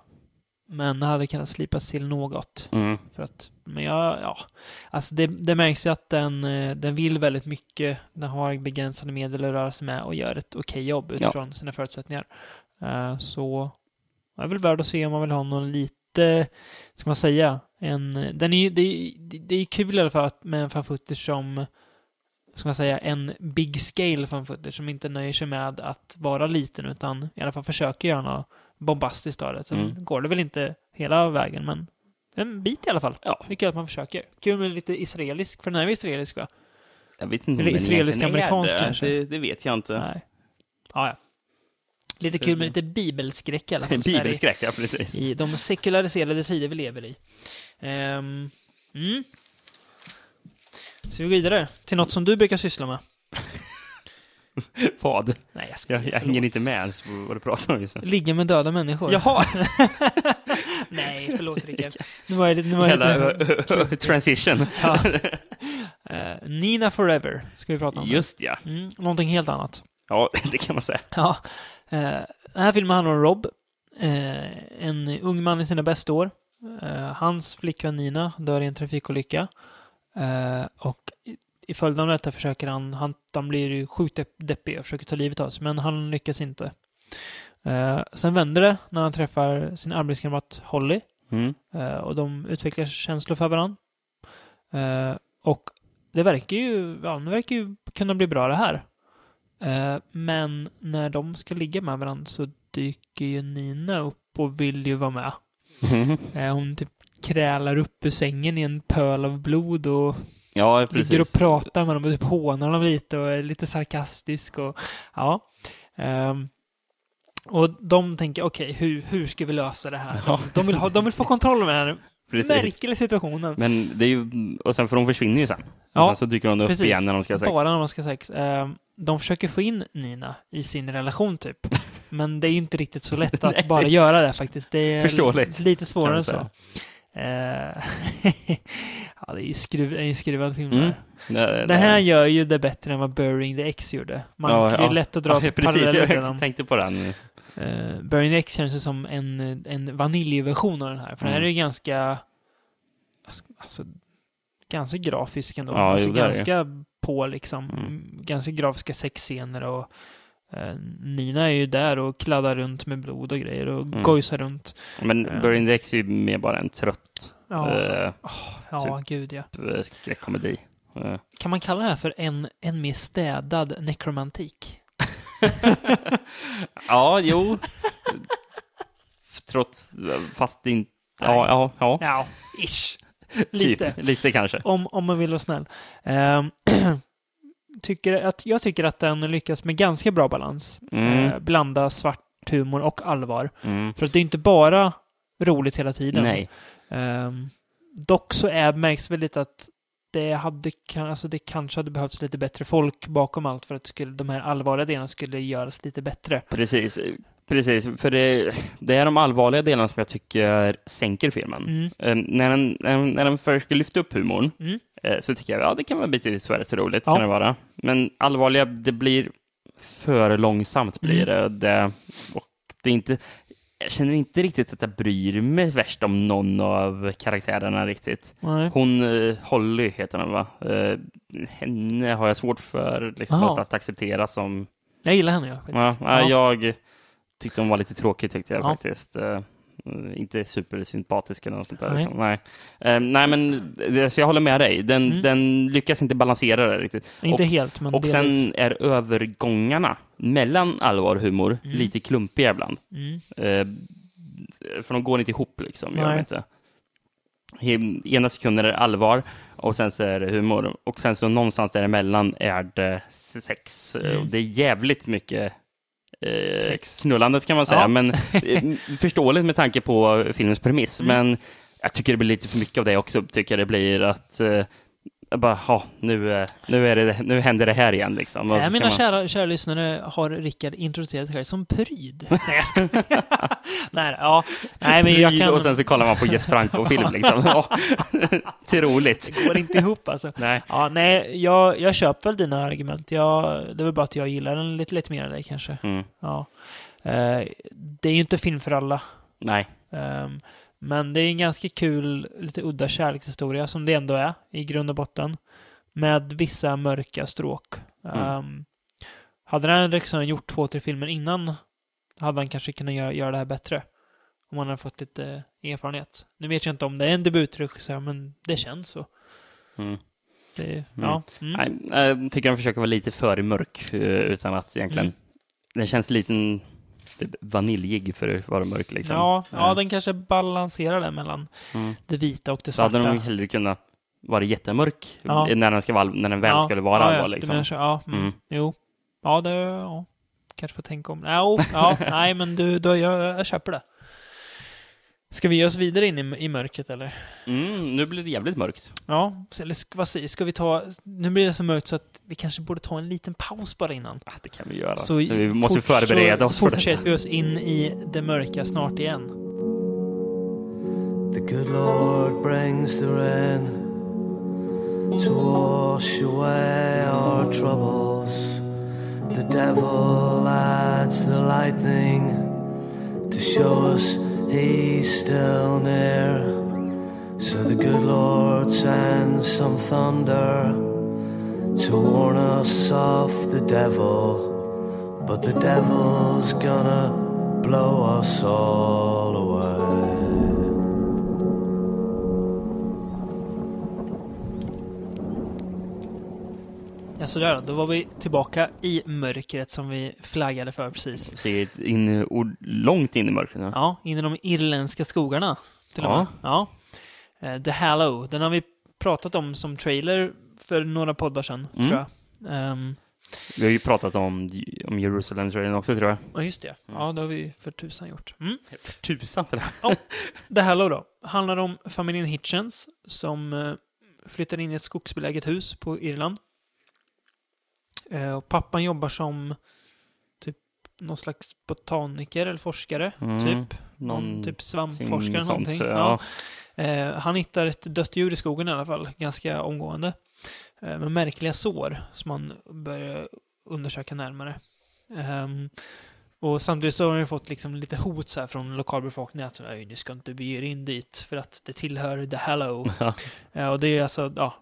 Speaker 4: Men det hade kunnat slipas till något.
Speaker 5: Mm.
Speaker 4: För att, men jag, ja. Alltså det, det märks ju att den, eh, den vill väldigt mycket. Den har begränsade medel att röra sig med och gör ett okej jobb utifrån sina förutsättningar. Eh, så är väl värd att se om man vill ha någon lite, ska man säga, en, den är ju, det, är- det är kul i alla fall att- med en fan footage som ska man säga, en big scale fan footage som inte nöjer sig med att vara liten utan i alla fall försöker göra något bombastiskt av det. Sen
Speaker 5: Mm.
Speaker 4: går det väl inte hela vägen men en bit i alla fall.
Speaker 5: Ja.
Speaker 4: Det är kul att man försöker. Kul med lite israelisk, för den är ju israelisk va?
Speaker 5: Jag vet inte
Speaker 4: Eller
Speaker 5: den
Speaker 4: israelisk
Speaker 5: egentligen är
Speaker 4: amerikansk
Speaker 5: det.
Speaker 4: kanske.
Speaker 5: Det, det vet jag inte.
Speaker 4: Nej. Ja, ja. Lite kul med lite bibelskräck i alla fall. i-
Speaker 5: Bibelskräck, ja precis.
Speaker 4: I de sekulariserade tider vi lever i. Ehm, mm. Så vi går vidare till något som du brukar syssla med.
Speaker 5: Vad?
Speaker 4: Nej, jag skojar.
Speaker 5: Jag, jag hänger inte med ens på vad du pratar om just nu.
Speaker 4: Ligga med döda människor.
Speaker 5: Jaha!
Speaker 4: Nej, förlåt Rickard. Nu var jag. Nu var jag
Speaker 5: Hela
Speaker 4: lite
Speaker 5: transition.
Speaker 4: ja. Eh, Nina Forever ska vi prata om.
Speaker 5: Just ja.
Speaker 4: Mm, någonting helt annat.
Speaker 5: Ja, det kan man säga.
Speaker 4: Ja. Eh, den här filmen handlar om Rob. Eh, en ung man i sina bästa år. Eh, hans flickvän Nina dör i en trafikolycka. Eh, och i, följd av detta försöker han, han, han blir ju sjukt depp- deppig och försöker ta livet av sig, men han lyckas inte. Eh, sen vänder det när han träffar sin arbetskamrat Holly.
Speaker 5: Mm.
Speaker 4: Eh, och de utvecklar känslor för varandra. Eh, och det verkar ju, ja, det verkar ju kunna bli bra det här. Eh, men när de ska ligga med varandra så dyker ju Nina upp och vill ju vara med. Eh, hon typ krälar upp ur sängen i en pöl av blod och
Speaker 5: Ja, precis.
Speaker 4: ligger och pratar med dem och typ hånar dem lite och är lite sarkastisk och ja. Ehm, och de tänker, okej, hur, hur ska vi lösa det här? De, vill ha, de vill få kontroll över den här
Speaker 5: Precis.
Speaker 4: märkliga situationen.
Speaker 5: Men det är ju, och sen för de försvinner ju sen.
Speaker 4: Ja,
Speaker 5: och sen så dyker de upp
Speaker 4: precis.
Speaker 5: igen när de ska ha sex.
Speaker 4: Bara när man ska ha sex. Ehm, de försöker få in Nina i sin relation typ. Men det är ju inte riktigt så lätt att bara göra det faktiskt. Det är
Speaker 5: Förståeligt,
Speaker 4: lite svårare än så. Eh, ja, det är ju skruv, ju skruvad film
Speaker 5: Mm. Det,
Speaker 4: här gör ju det bättre än vad Burying the X gjorde. Man,
Speaker 5: Ja,
Speaker 4: det är lätt att dra
Speaker 5: ja, precis, jag
Speaker 4: dem.
Speaker 5: tänkte på den.
Speaker 4: Uh, Burying the X känns ju som en, en vaniljversion av den här. För den här är
Speaker 5: Mm.
Speaker 4: ju ganska... Alltså, ganska grafisk ändå.
Speaker 5: Ja,
Speaker 4: alltså
Speaker 5: jo,
Speaker 4: ganska på liksom.
Speaker 5: Mm.
Speaker 4: Ganska grafiska sexscener och eh, Nina är ju där och kladdar runt med blod och grejer och
Speaker 5: Mm.
Speaker 4: gojsar runt.
Speaker 5: Men
Speaker 4: Ja.
Speaker 5: Burning the X är ju mer bara en trött
Speaker 4: Ja,
Speaker 5: eh,
Speaker 4: ja gud ja.
Speaker 5: eh, skräckkomedi. Eh,
Speaker 4: Kan man kalla det här för en, en mer städad nekromantik?
Speaker 5: ja, jo. Trots, fast inte Ja, ja, ja.
Speaker 4: Ja, ish. Lite.
Speaker 5: Typ, lite kanske.
Speaker 4: Om, om man vill vara snäll. Ehm, tycker att, jag tycker att den lyckas med ganska bra balans.
Speaker 5: Mm.
Speaker 4: Eh, blanda svart humor och allvar.
Speaker 5: Mm.
Speaker 4: För att det är inte bara roligt hela tiden.
Speaker 5: Nej.
Speaker 4: Ehm, dock så är, märks väl lite att det, hade, alltså det kanske hade behövts lite bättre folk bakom allt för att skulle, de här allvarliga delarna skulle göras lite bättre.
Speaker 5: Precis, precis. För det, det är de allvarliga delarna som jag tycker sänker filmen.
Speaker 4: Mm.
Speaker 5: Eh, när, den, när, den- när den försöker lyfta upp humorn
Speaker 4: Mm.
Speaker 5: eh, så tycker jag ja, det kan vara bitvis vara så roligt.
Speaker 4: Ja.
Speaker 5: Kan det vara. Men allvarliga, det blir för långsamt blir det. det. Och det är inte, jag känner inte riktigt att jag bryr mig värst om någon av karaktärerna riktigt.
Speaker 4: Nej.
Speaker 5: Hon, eh, Holly heter hon va? Eh, henne har jag svårt för liksom, att, att acceptera som
Speaker 4: Jag gillar henne, ja. Faktiskt.
Speaker 5: Ja,
Speaker 4: Ja.
Speaker 5: jag tyckte hon var lite tråkig tyckte jag
Speaker 4: Ja.
Speaker 5: faktiskt. Eh, inte supersympatisk eller något sånt där.
Speaker 4: Nej.
Speaker 5: Liksom. Nej. Eh, nej, men det- så jag håller med dig. Den,
Speaker 4: Mm.
Speaker 5: den lyckas inte balansera det riktigt.
Speaker 4: Inte
Speaker 5: och,
Speaker 4: helt, men
Speaker 5: och sen
Speaker 4: delvis.
Speaker 5: är övergångarna mellan allvar och humor
Speaker 4: Mm.
Speaker 5: lite klumpiga ibland.
Speaker 4: Mm.
Speaker 5: Eh, för de går inte ihop liksom. Gör de
Speaker 4: Nej.
Speaker 5: inte. Ena sekunden är det allvar och sen så är det humor. Och sen så någonstans däremellan är det sex. Eh,
Speaker 4: Mm.
Speaker 5: Det är jävligt mycket eh, knullandet kan man säga.
Speaker 4: Ja.
Speaker 5: Men eh, förståeligt med tanke på filmens premiss.
Speaker 4: Mm.
Speaker 5: Men jag tycker det blir lite för mycket av det också. Tycker det blir att eh, jag bara, ha, nu, eh, nu, är det, nu händer det här igen. Liksom.
Speaker 4: Nej, mina
Speaker 5: man-
Speaker 4: kära, kära lyssnare har Rickard introducerat sig själv som pryd. Nej. Nej, ja. Nej, men jag kan...
Speaker 5: Och sen så kollar man på Jess Franco-film. Liksom. Ja, Till roligt.
Speaker 4: Det går inte ihop alltså.
Speaker 5: Nej.
Speaker 4: Ja, nej, jag, jag köper väl dina argument. Jag, det är väl bara att jag gillar den lite, lite mer än dig kanske.
Speaker 5: Mm.
Speaker 4: Ja. Eh, det är ju inte film för alla.
Speaker 5: Nej.
Speaker 4: Ehm, men det är en ganska kul, lite udda kärlekshistoria som det ändå är i grund och botten. Med vissa mörka stråk.
Speaker 5: Mm.
Speaker 4: Ehm, hade den regissören gjort två, tre filmer innan hade han kanske kunnat göra, göra det här bättre. Om han hade fått lite erfarenhet. Nu vet jag inte om det är en debutregissör, men det känns så.
Speaker 5: Mm.
Speaker 4: Det, Ja. Mm.
Speaker 5: Nej, jag tycker de försöker vara lite för mörk eh, utan att egentligen...
Speaker 4: Mm.
Speaker 5: Den känns lite typ, vaniljig för att vara mörk. Liksom.
Speaker 4: Ja, ja, den kanske balanserar där mellan
Speaker 5: mm.
Speaker 4: det vita och det
Speaker 5: Så hade
Speaker 4: svarta.
Speaker 5: de hellre kunnat vara jättemörk
Speaker 4: Ja.
Speaker 5: när, den ska vara, när den väl
Speaker 4: ja,
Speaker 5: skulle vara
Speaker 4: ja,
Speaker 5: allvar.
Speaker 4: ja,
Speaker 5: Liksom.
Speaker 4: Menar ja, mm,
Speaker 5: Mm.
Speaker 4: jo. Ja, det... Ja, kanske får tänka om. Oh, ja, nej, men du, du jag, jag köper det. Ska vi ge oss vidare in i, i mörkret, eller?
Speaker 5: Mm, nu blir det jävligt mörkt.
Speaker 4: Ja, eller ska, vad säger, ska vi ta... Nu blir det så mörkt så att vi kanske borde ta en liten paus bara innan.
Speaker 5: Ah, det kan vi göra.
Speaker 4: Så
Speaker 5: vi måste
Speaker 4: fort-
Speaker 5: förbereda oss för det.
Speaker 4: fortsätter vi oss in i det mörka snart igen.
Speaker 6: The good Lord brings the rain to wash away our troubles. The devil adds the lightning to show us he's still near. So the good Lord sends some thunder to warn us off the devil. But the devil's gonna blow us all away.
Speaker 4: Ja, sådär då. Då var vi tillbaka i mörkret som vi flaggade för precis.
Speaker 5: Ett in, långt in i mörkret. nu.
Speaker 4: Ja, in i de irländska skogarna. Till och
Speaker 5: Ja.
Speaker 4: med. Ja. Eh, The Hallow. Den har vi pratat om som trailer för några poddar sedan,
Speaker 5: Mm.
Speaker 4: tror jag. Ehm,
Speaker 5: Vi har ju pratat om, om Jerusalem-trailern också, tror jag.
Speaker 4: Ja, just det. Ja, det har vi för tusan gjort. Mm.
Speaker 5: Tusan det där.
Speaker 4: The Hallow då. Handlar om familjen Hitchens som eh, flyttar in i ett skogsbeläget hus på Irland. Eh, och pappan jobbar som typ någon slags botaniker eller forskare,
Speaker 5: Mm,
Speaker 4: typ. Någon
Speaker 5: någon
Speaker 4: typ svampforskare
Speaker 5: sånt,
Speaker 4: någonting.
Speaker 5: ja.
Speaker 4: Ja. Eh, han hittar ett dött djur i skogen i alla fall, ganska omgående. Eh, med märkliga sår som han börjar undersöka närmare. Ehm, och samtidigt så har han fått liksom lite hot så här från lokalbefolkningen att "Nej, ni ska inte bege er in dit för att det tillhör The Hallow.
Speaker 5: Ja.
Speaker 4: Eh, och det är alltså, ja,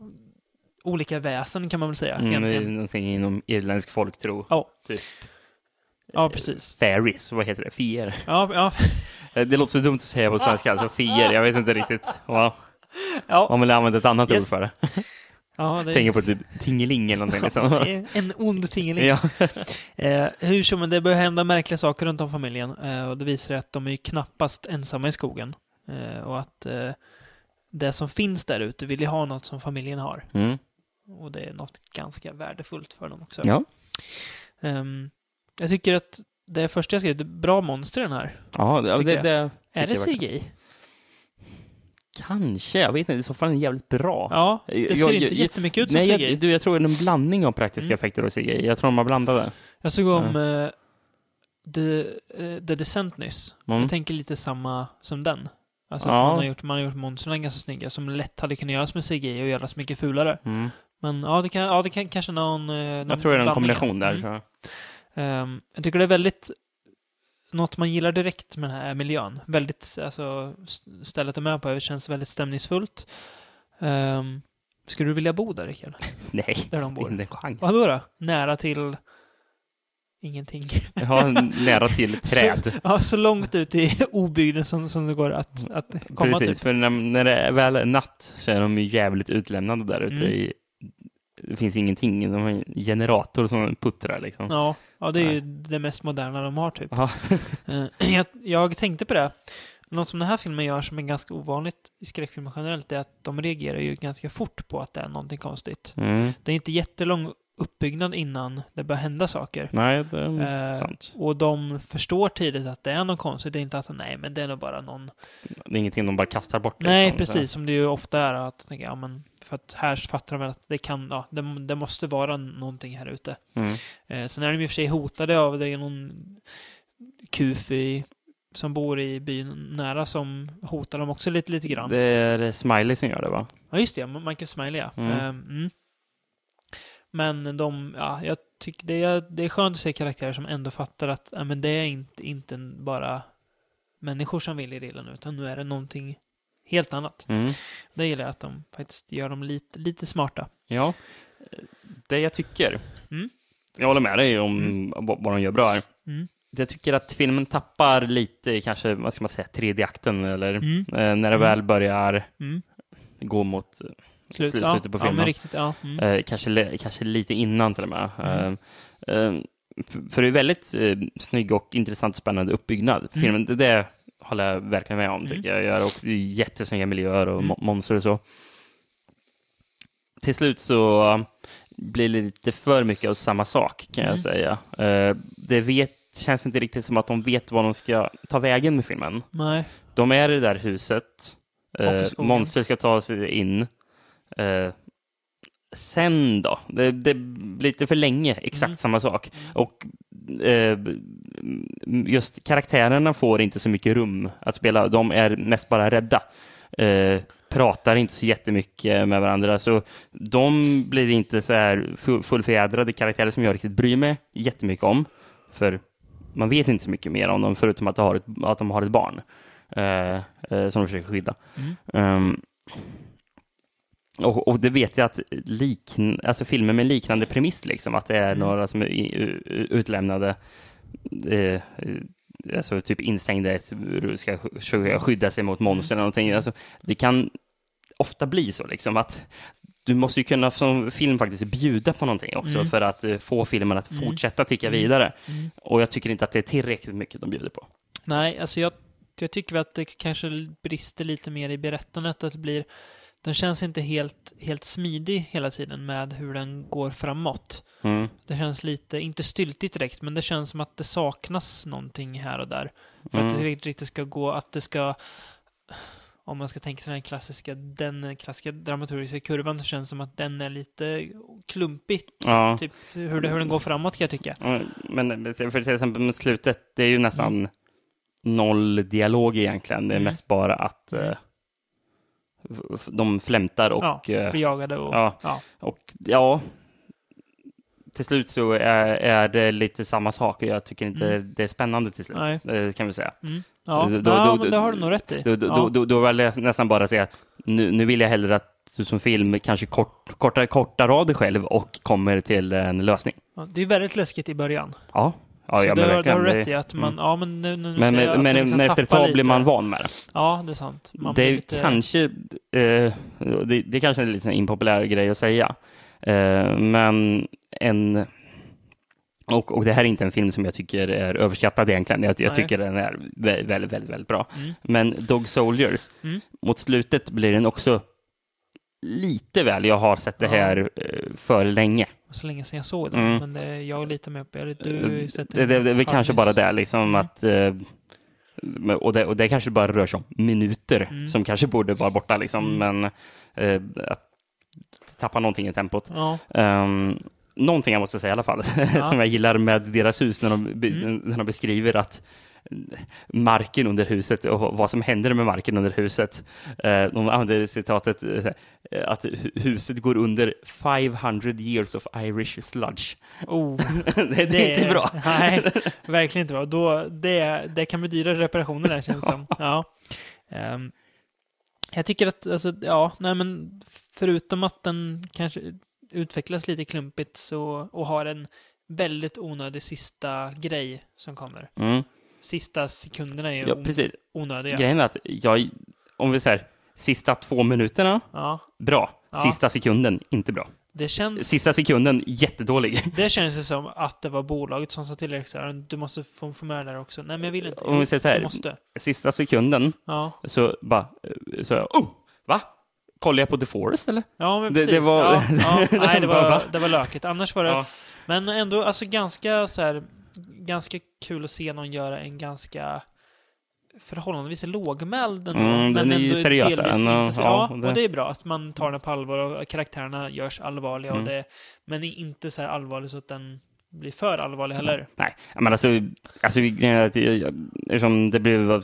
Speaker 4: olika väsen kan man väl säga
Speaker 5: Mm, det är
Speaker 4: egentligen.
Speaker 5: någonting inom irländsk folktro.
Speaker 4: Ja.
Speaker 5: Typ.
Speaker 4: Ja, precis.
Speaker 5: Fairies, vad heter det? Fier.
Speaker 4: Ja, ja,
Speaker 5: Eh, Det låter så dumt att säga på svenska, alltså fier. Jag vet inte riktigt. Ja,
Speaker 4: ja.
Speaker 5: om man använder ett annat
Speaker 4: Yes.
Speaker 5: ord för det.
Speaker 4: ja det,
Speaker 5: Tänker på typ tingeling eller någonting. Liksom.
Speaker 4: en ond tingeling.
Speaker 5: ja.
Speaker 4: Eh, hur som det börjar hända märkliga saker runt om familjen. Eh, och det visar att de är knappast ensamma i skogen. Eh, och att eh, det som finns där ute vill ju ha något som familjen har.
Speaker 5: Mm.
Speaker 4: Och det är något ganska värdefullt för dem också.
Speaker 5: Ja.
Speaker 4: Ehm, jag tycker att det första jag skrev, det är bra monster den här.
Speaker 5: Ja, det, det, det
Speaker 4: Är det. CGI?
Speaker 5: Kanske, jag vet inte. I så fall är den jävligt bra.
Speaker 4: Ja, det ser
Speaker 5: jag-
Speaker 4: inte
Speaker 5: jag-
Speaker 4: jättemycket ut som
Speaker 5: Nej,
Speaker 4: CGI.
Speaker 5: jag, du, jag tror det är en blandning av praktiska
Speaker 4: Mm.
Speaker 5: effekter och CGI. Jag tror de har blandade.
Speaker 4: Jag såg om eh, The, eh, The Descent nyss.
Speaker 5: Mm.
Speaker 4: Jag tänker lite samma som den. Alltså
Speaker 5: Ja.
Speaker 4: man har gjort, man har gjort monstren ganska snygga, som lätt hade kunnat göras med CGI och göras mycket fulare.
Speaker 5: Mm.
Speaker 4: Men ja, det kan, ja, det kan kanske någon... eh, någon
Speaker 5: Jag tror det är en kombination där.
Speaker 4: Mm.
Speaker 5: Så.
Speaker 4: Ehm, jag tycker det är väldigt... Något man gillar direkt med den här är miljön. Väldigt, alltså, st- stället de är på det känns väldigt stämningsfullt. Um, skulle du vilja bo där, Rickard?
Speaker 5: Nej,
Speaker 4: Där de bor?
Speaker 5: inte en chans.
Speaker 4: Vadå då? Nära till... Ingenting.
Speaker 5: Har nära till träd.
Speaker 4: Ja, så långt ut i obygden som, som det går att, att komma
Speaker 5: Precis,
Speaker 4: typ.
Speaker 5: för när, när det är väl är natt så är de ju jävligt utlämnade där ute.
Speaker 4: Mm.
Speaker 5: I, det finns ingenting. De har en generator som puttrar liksom.
Speaker 4: Ja, ja, det är ju det mest moderna de har typ. Eh, jag, jag tänkte på det. Något som den här filmen gör som är ganska ovanligt i skräckfilmer generellt är att de reagerar ju ganska fort på att det är någonting konstigt.
Speaker 5: Mm.
Speaker 4: Det är inte jättelång uppbyggnad innan det börjar hända saker.
Speaker 5: Nej, det är
Speaker 4: Eh,
Speaker 5: sant.
Speaker 4: Och de förstår tidigt att det är något konstigt. Det är inte att nej, men det är nog bara någon...
Speaker 5: Det är ingenting de bara kastar bort.
Speaker 4: Nej,
Speaker 5: liksom.
Speaker 4: precis. Som det ju ofta är. Att tänka, ja, men för att här fattar de väl att det kan, ja, det, det måste vara någonting här ute.
Speaker 5: Mm.
Speaker 4: Eh, sen är de i och för sig hotade av det är någon kufi som bor i byn nära som hotar dem också lite, lite grann.
Speaker 5: Det är Smiley som gör det va?
Speaker 4: Ja, just det. Michael Smiley, ja.
Speaker 5: Mm.
Speaker 4: Ehm, mm. Men de, ja, jag tycker det är, det är skönt att se karaktärer som ändå fattar att ja, men det är inte, inte bara människor som vill i rillen, utan nu är det någonting helt annat.
Speaker 5: Mm.
Speaker 4: Det gillar jag att de faktiskt gör dem lite, lite smarta.
Speaker 5: Ja, det jag tycker.
Speaker 4: Mm.
Speaker 5: Jag håller med dig om vad vad de gör bra här.
Speaker 4: Mm.
Speaker 5: Jag tycker att filmen tappar lite kanske, vad ska man säga, tredje akten eller
Speaker 4: Mm.
Speaker 5: eh, när det
Speaker 4: Mm.
Speaker 5: väl börjar
Speaker 4: Mm.
Speaker 5: gå mot eh,
Speaker 4: Slut,
Speaker 5: sl-
Speaker 4: ja,
Speaker 5: slutet på
Speaker 4: ja,
Speaker 5: filmen.
Speaker 4: men riktigt, ja. Mm.
Speaker 5: Eh, kanske, kanske lite innan till och med.
Speaker 4: Mm.
Speaker 5: Eh, eh, för, det är väldigt eh, snygg och intressant spännande uppbyggnad.
Speaker 4: Mm.
Speaker 5: Filmen, det, det håller jag verkligen med om,
Speaker 4: Mm.
Speaker 5: tycker jag. jag. Och det är jättesnygga miljöer och
Speaker 4: Mm.
Speaker 5: mo- monster och så. Till slut så eh, blir det lite för mycket av samma sak, kan
Speaker 4: Mm.
Speaker 5: jag säga. Eh, det vet, känns inte riktigt som att de vet vad de ska ta vägen med filmen.
Speaker 4: Nej.
Speaker 5: De är i det där huset. Eh, monster ska ta sig in. Eh, sen då? Det, det blir lite för länge exakt
Speaker 4: Mm.
Speaker 5: samma sak. Och eh, just karaktärerna får inte så mycket rum att spela. De är mest bara rädda. Eh, pratar inte så jättemycket med varandra. Så de blir inte så här full- fullfjädrade karaktärer som jag riktigt bryr mig jättemycket om. För man vet inte så mycket mer om dem förutom att de har ett, att de har ett barn eh, eh, som de försöker skydda.
Speaker 4: Mm.
Speaker 5: Ehm, och, och det vet jag att likn, alltså filmer med liknande premiss, liksom, att det är
Speaker 4: Mm.
Speaker 5: några som är utlämnade, eh, alltså typ instängda i ett ska skydda sig mot monster eller någonting. Alltså, det kan ofta bli så, liksom, att du måste ju kunna som film faktiskt bjuda på någonting också
Speaker 4: Mm.
Speaker 5: för att eh, få filmen att
Speaker 4: Mm.
Speaker 5: fortsätta ticka
Speaker 4: Mm.
Speaker 5: vidare.
Speaker 4: Mm.
Speaker 5: Och jag tycker inte att det är tillräckligt mycket de bjuder på.
Speaker 4: Nej, alltså jag, jag tycker att det kanske brister lite mer i berättandet. Att det blir, den känns inte helt, helt smidig hela tiden med hur den går framåt.
Speaker 5: Mm.
Speaker 4: Det känns lite, inte styltigt direkt, men det känns som att det saknas någonting här och där. För
Speaker 5: Mm.
Speaker 4: att det riktigt, riktigt ska gå, att det ska... Om man ska tänka sig den klassiska, den klassiska dramaturgiska kurvan så känns det som att den är lite klumpigt.
Speaker 5: Ja.
Speaker 4: Typ hur, det, hur den går framåt kan jag tycka.
Speaker 5: Men för till exempel med slutet, det är ju nästan noll dialog egentligen. Det är
Speaker 4: Mm.
Speaker 5: mest bara att eh, de flämtar och...
Speaker 4: ja,
Speaker 5: eh,
Speaker 4: blir jagade och...
Speaker 5: ja.
Speaker 4: ja.
Speaker 5: Och ja, till slut så är, är det lite samma sak och jag tycker inte
Speaker 4: Mm.
Speaker 5: det är spännande till slut.
Speaker 4: Nej.
Speaker 5: eh, Kan vi säga.
Speaker 4: Mm. Ja,
Speaker 5: Då-
Speaker 4: ja
Speaker 5: då-
Speaker 4: men det har du nog rätt i.
Speaker 5: Då, då, då, då vill jag nästan bara säga att nu, nu vill jag hellre att du som film kanske kort, kortar, kortar av dig själv och kommer till en lösning.
Speaker 4: Ja, det är väldigt läskigt i början.
Speaker 5: Ja, ja,
Speaker 4: så
Speaker 5: ja
Speaker 4: det,
Speaker 5: men
Speaker 4: har, det har du rätt i att man,
Speaker 5: mm.
Speaker 4: ja men nu, nu
Speaker 5: Men,
Speaker 4: jag
Speaker 5: men,
Speaker 4: att
Speaker 5: men,
Speaker 4: det liksom
Speaker 5: efter ett tag blir
Speaker 4: lite.
Speaker 5: man van med det.
Speaker 4: Ja, det är sant. Man
Speaker 5: det är
Speaker 4: blir lite-
Speaker 5: kanske, eh, det, det kanske är en lite impopulär grej att säga, eh, men en Och, och det här är inte en film som jag tycker är överskattad egentligen. Jag, jag tycker den är väldigt, väldigt, väldigt bra.
Speaker 4: Mm.
Speaker 5: Men Dog Soldiers,
Speaker 4: Mm.
Speaker 5: mot slutet blir den också lite väl. Jag har sett det
Speaker 4: Ja.
Speaker 5: här eh, för länge.
Speaker 4: Så länge sedan jag såg den.
Speaker 5: Mm.
Speaker 4: Men det, jag litar mig upp. Jag, du sett
Speaker 5: Det, det, det väl kanske bara det, liksom
Speaker 4: Mm.
Speaker 5: att... Eh, och, det, och det kanske bara rör sig om minuter
Speaker 4: Mm.
Speaker 5: som kanske borde vara borta, liksom,
Speaker 4: Mm.
Speaker 5: men eh, att tappa någonting i tempot.
Speaker 4: Ja,
Speaker 5: Um, någonting jag måste säga i alla fall, som jag gillar med deras hus när de,
Speaker 4: Mm.
Speaker 5: när de beskriver att marken under huset och vad som händer med marken under huset. Eh, de använder citatet eh, att hu- huset går under 500 years of Irish sludge.
Speaker 4: oh,
Speaker 5: det, det är inte bra.
Speaker 4: Nej, verkligen inte bra. Då, det, det kan bli dyrare reparationer där känns det som. Ja. Ehm, jag tycker att, alltså, ja, nej men förutom att den kanske utvecklas lite klumpigt så, och har en väldigt onödig sista grej som kommer.
Speaker 5: Mm.
Speaker 4: Sista sekunderna är
Speaker 5: Ja, precis.
Speaker 4: onödiga.
Speaker 5: Grejen är att jag, om vi säger sista två minuterna,
Speaker 4: Ja,
Speaker 5: bra.
Speaker 4: Ja.
Speaker 5: Sista sekunden, inte bra.
Speaker 4: det känns...
Speaker 5: Sista sekunden, jättedålig.
Speaker 4: Det känns ju som att det var bolaget som sa till regissören du måste få, få med det där också. Nej, men jag vill inte.
Speaker 5: Om vi säger så här,
Speaker 4: Du måste.
Speaker 5: Sista sekunden,
Speaker 4: Ja,
Speaker 5: så bara, så jag, oh, va? Kollar jag på The Forest eller?
Speaker 4: ja men
Speaker 5: Det-
Speaker 4: precis.
Speaker 5: det var-
Speaker 4: ja, nej, det
Speaker 5: Va?
Speaker 4: var, det var lökigt. Annars var det... Men ändå, alltså ganska så här... Ganska kul att se någon göra en ganska förhållandevis lågmäld ändå,
Speaker 5: Mm, den är
Speaker 4: ändå
Speaker 5: seriösare
Speaker 4: delvis
Speaker 5: än,
Speaker 4: inte så-
Speaker 5: ja, det-
Speaker 4: och det är bra att man tar den på allvar och karaktärerna görs allvarliga.
Speaker 5: Mm.
Speaker 4: Och det, men inte så här allvarlig så att den blir för allvarlig heller.
Speaker 5: Nej, men alltså, alltså eftersom det blev,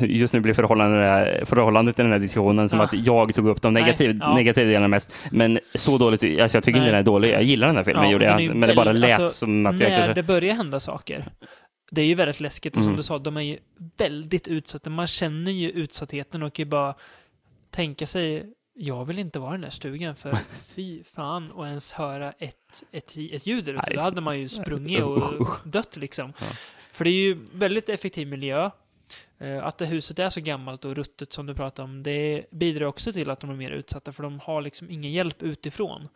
Speaker 5: just nu blir förhållandet, förhållandet i den här diskussionen som
Speaker 4: Ja.
Speaker 5: att jag tog upp de
Speaker 4: Nej,
Speaker 5: negativ,
Speaker 4: ja.
Speaker 5: negativa delarna mest. Men så dåligt, alltså jag tycker
Speaker 4: Nej.
Speaker 5: inte den är dålig. Jag gillar den här filmen,
Speaker 4: Ja,
Speaker 5: gjorde jag. Men det bara lät
Speaker 4: alltså,
Speaker 5: som att jag kanske...
Speaker 4: det börjar hända saker. Det är ju väldigt läskigt och som
Speaker 5: Mm.
Speaker 4: du sa, de är ju väldigt utsatta. Man känner ju utsattheten och kan ju bara tänka sig jag vill inte vara i den där stugan för fy fan och ens höra ett, ett, ett ljud där ute. Då hade man ju sprungit och dött liksom.
Speaker 5: Ja.
Speaker 4: För det är ju väldigt effektiv miljö. Eh, Att det huset är så gammalt och ruttet som du pratar om, det bidrar också till att de är mer utsatta för de har liksom ingen hjälp utifrån.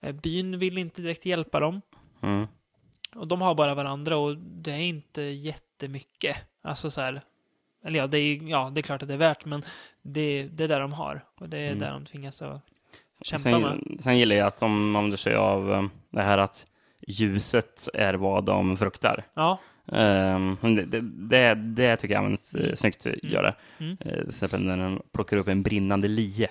Speaker 4: Eh, Byn vill inte direkt hjälpa dem.
Speaker 5: Mm.
Speaker 4: Och de har bara varandra och det är inte jättemycket. Alltså så här, eller ja, det är, ja, det är klart att det är värt, men det, det är där de har. Och det är
Speaker 5: Mm.
Speaker 4: där de tvingas att kämpa med.
Speaker 5: Sen, sen gillar jag att om, om du säger av eh, det här att ljuset är vad de fruktar.
Speaker 4: Ja,
Speaker 5: Um, det, det, det, det tycker jag används uh, snyggt att göra.
Speaker 4: Mm.
Speaker 5: Uh, när de plockar upp en brinnande lie.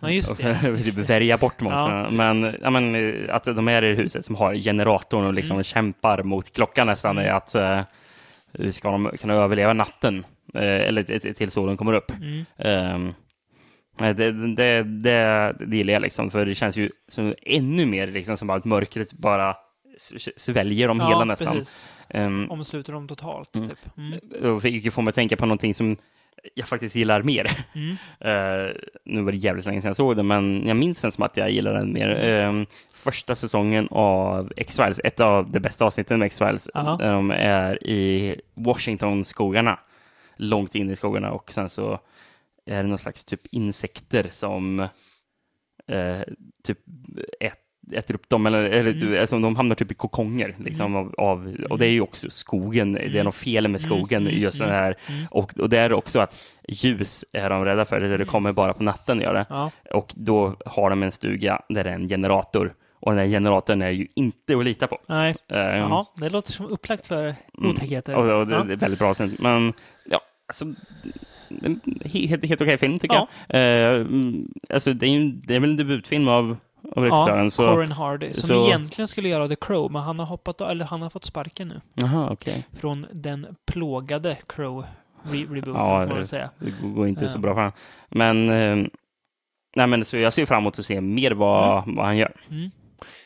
Speaker 4: ja just det.
Speaker 5: Och typ
Speaker 4: det.
Speaker 5: värja bort monstren.
Speaker 4: Ja.
Speaker 5: Men, ja, men eh, att de är i huset som har generatorn och liksom
Speaker 4: Mm.
Speaker 5: kämpar mot klockan nästan är att uh, ska de kunna överleva natten? Uh, eller t- t- till solen kommer upp.
Speaker 4: Mm.
Speaker 5: Um, det, det, det, det gillar jag liksom, för det känns ju som ännu mer liksom som att mörkret bara sväljer dem hela nästan.
Speaker 4: precis.
Speaker 5: Um,
Speaker 4: Omsluter dem totalt,
Speaker 5: Mm.
Speaker 4: typ. Mm.
Speaker 5: och fick ju få mig att tänka på någonting som jag faktiskt gillar mer.
Speaker 4: Mm.
Speaker 5: Eh, nu var det jävligt länge sedan jag såg den, men jag minns den som att jag gillar den mer. Eh, första säsongen av X-Files, ett av de bästa avsnitten med X-Files,
Speaker 4: Aha.
Speaker 5: där de är i Washington-skogarna, långt in i skogarna, och sen så är det någon slags typ insekter som eh, typ ät, äter upp dem, eller, eller
Speaker 4: Mm.
Speaker 5: alltså, de hamnar typ i kokonger, liksom, av, av, och det är ju också skogen, det är
Speaker 4: Mm.
Speaker 5: något fel med skogen,
Speaker 4: Mm, mm,
Speaker 5: just den
Speaker 4: mm,
Speaker 5: här
Speaker 4: mm.
Speaker 5: och, och det är också att ljus är de rädda för, det kommer bara på natten gör det.
Speaker 4: Ja,
Speaker 5: Och då har de en stuga där det är en generator. Och den här generatorn är ju inte att lita på.
Speaker 4: nej.
Speaker 5: Eh,
Speaker 4: Jaha, det låter som upplagt för
Speaker 5: Mm.
Speaker 4: otäckheter.
Speaker 5: Och, och det,
Speaker 4: Ja.
Speaker 5: är väldigt bra. Men ja, alltså, en helt, helt okej film tycker
Speaker 4: Ja.
Speaker 5: jag. Eh, mm, alltså, det, är ju, det är väl en debutfilm av, av regissören.
Speaker 4: Ja,
Speaker 5: så...
Speaker 4: Corin Hardy, som
Speaker 5: så-
Speaker 4: egentligen skulle göra The Crow, men han har hoppat eller han har fått sparken nu.
Speaker 5: Jaha, okej.
Speaker 4: Från den plågade Crow re- rebooten,
Speaker 5: Ja,
Speaker 4: får man väl säga.
Speaker 5: Det går inte så
Speaker 4: Ja.
Speaker 5: bra för honom. Men, eh, nej, men så jag ser fram emot att se mer vad, vad han gör.
Speaker 4: Mm.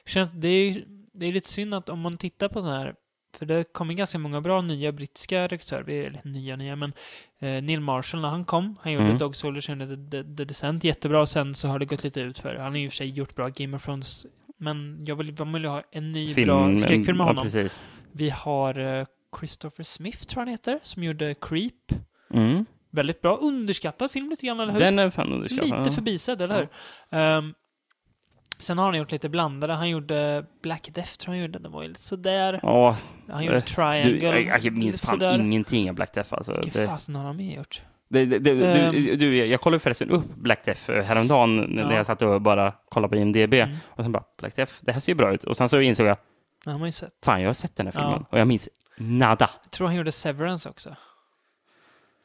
Speaker 4: Känns, det, är, det är lite synd att om man tittar på sån här, för det kommer ganska många bra nya brittiska regissörer, eller nya nya, men eh, Neil Marshall när han kom, han gjorde
Speaker 5: Mm.
Speaker 4: Dog Soldiers, gjorde The, The, Descent jättebra, sen så har det gått lite ut för Han har i och för sig gjort bra Game of Thrones, men jag vill, man vill ha en ny bra skräckfilm med
Speaker 5: ja,
Speaker 4: honom.
Speaker 5: precis.
Speaker 4: Vi har eh, Christopher Smith, tror jag han heter, som gjorde Creep.
Speaker 5: Mm.
Speaker 4: Väldigt bra, underskattad film lite grann, eller hur?
Speaker 5: Den är fan underskattad.
Speaker 4: Lite förbisedd, eller hur? Ehm, Sen har han gjort lite blandade. Han gjorde Black Death, tror jag han gjorde. Den var ju lite sådär.
Speaker 5: Ja,
Speaker 4: Han gjorde
Speaker 5: eh,
Speaker 4: Triangle.
Speaker 5: du, jag, jag minns fan
Speaker 4: sådär.
Speaker 5: ingenting av Black Death. Alltså.
Speaker 4: Vilken
Speaker 5: Det,
Speaker 4: fasen har han mer gjort?
Speaker 5: det, det, det,
Speaker 4: Ehm.
Speaker 5: du, du, jag kollade förresten upp Black Death eh, häromdagen när
Speaker 4: Ja.
Speaker 5: jag satt och bara kollade på IMDB.
Speaker 4: Mm.
Speaker 5: Och sen bara, Black Death, det här ser ju bra ut. Och sen så insåg jag,
Speaker 4: har man ju sett.
Speaker 5: fan jag har sett den här filmen.
Speaker 4: Ja.
Speaker 5: Och jag minns nada.
Speaker 4: Jag tror han gjorde Severance också.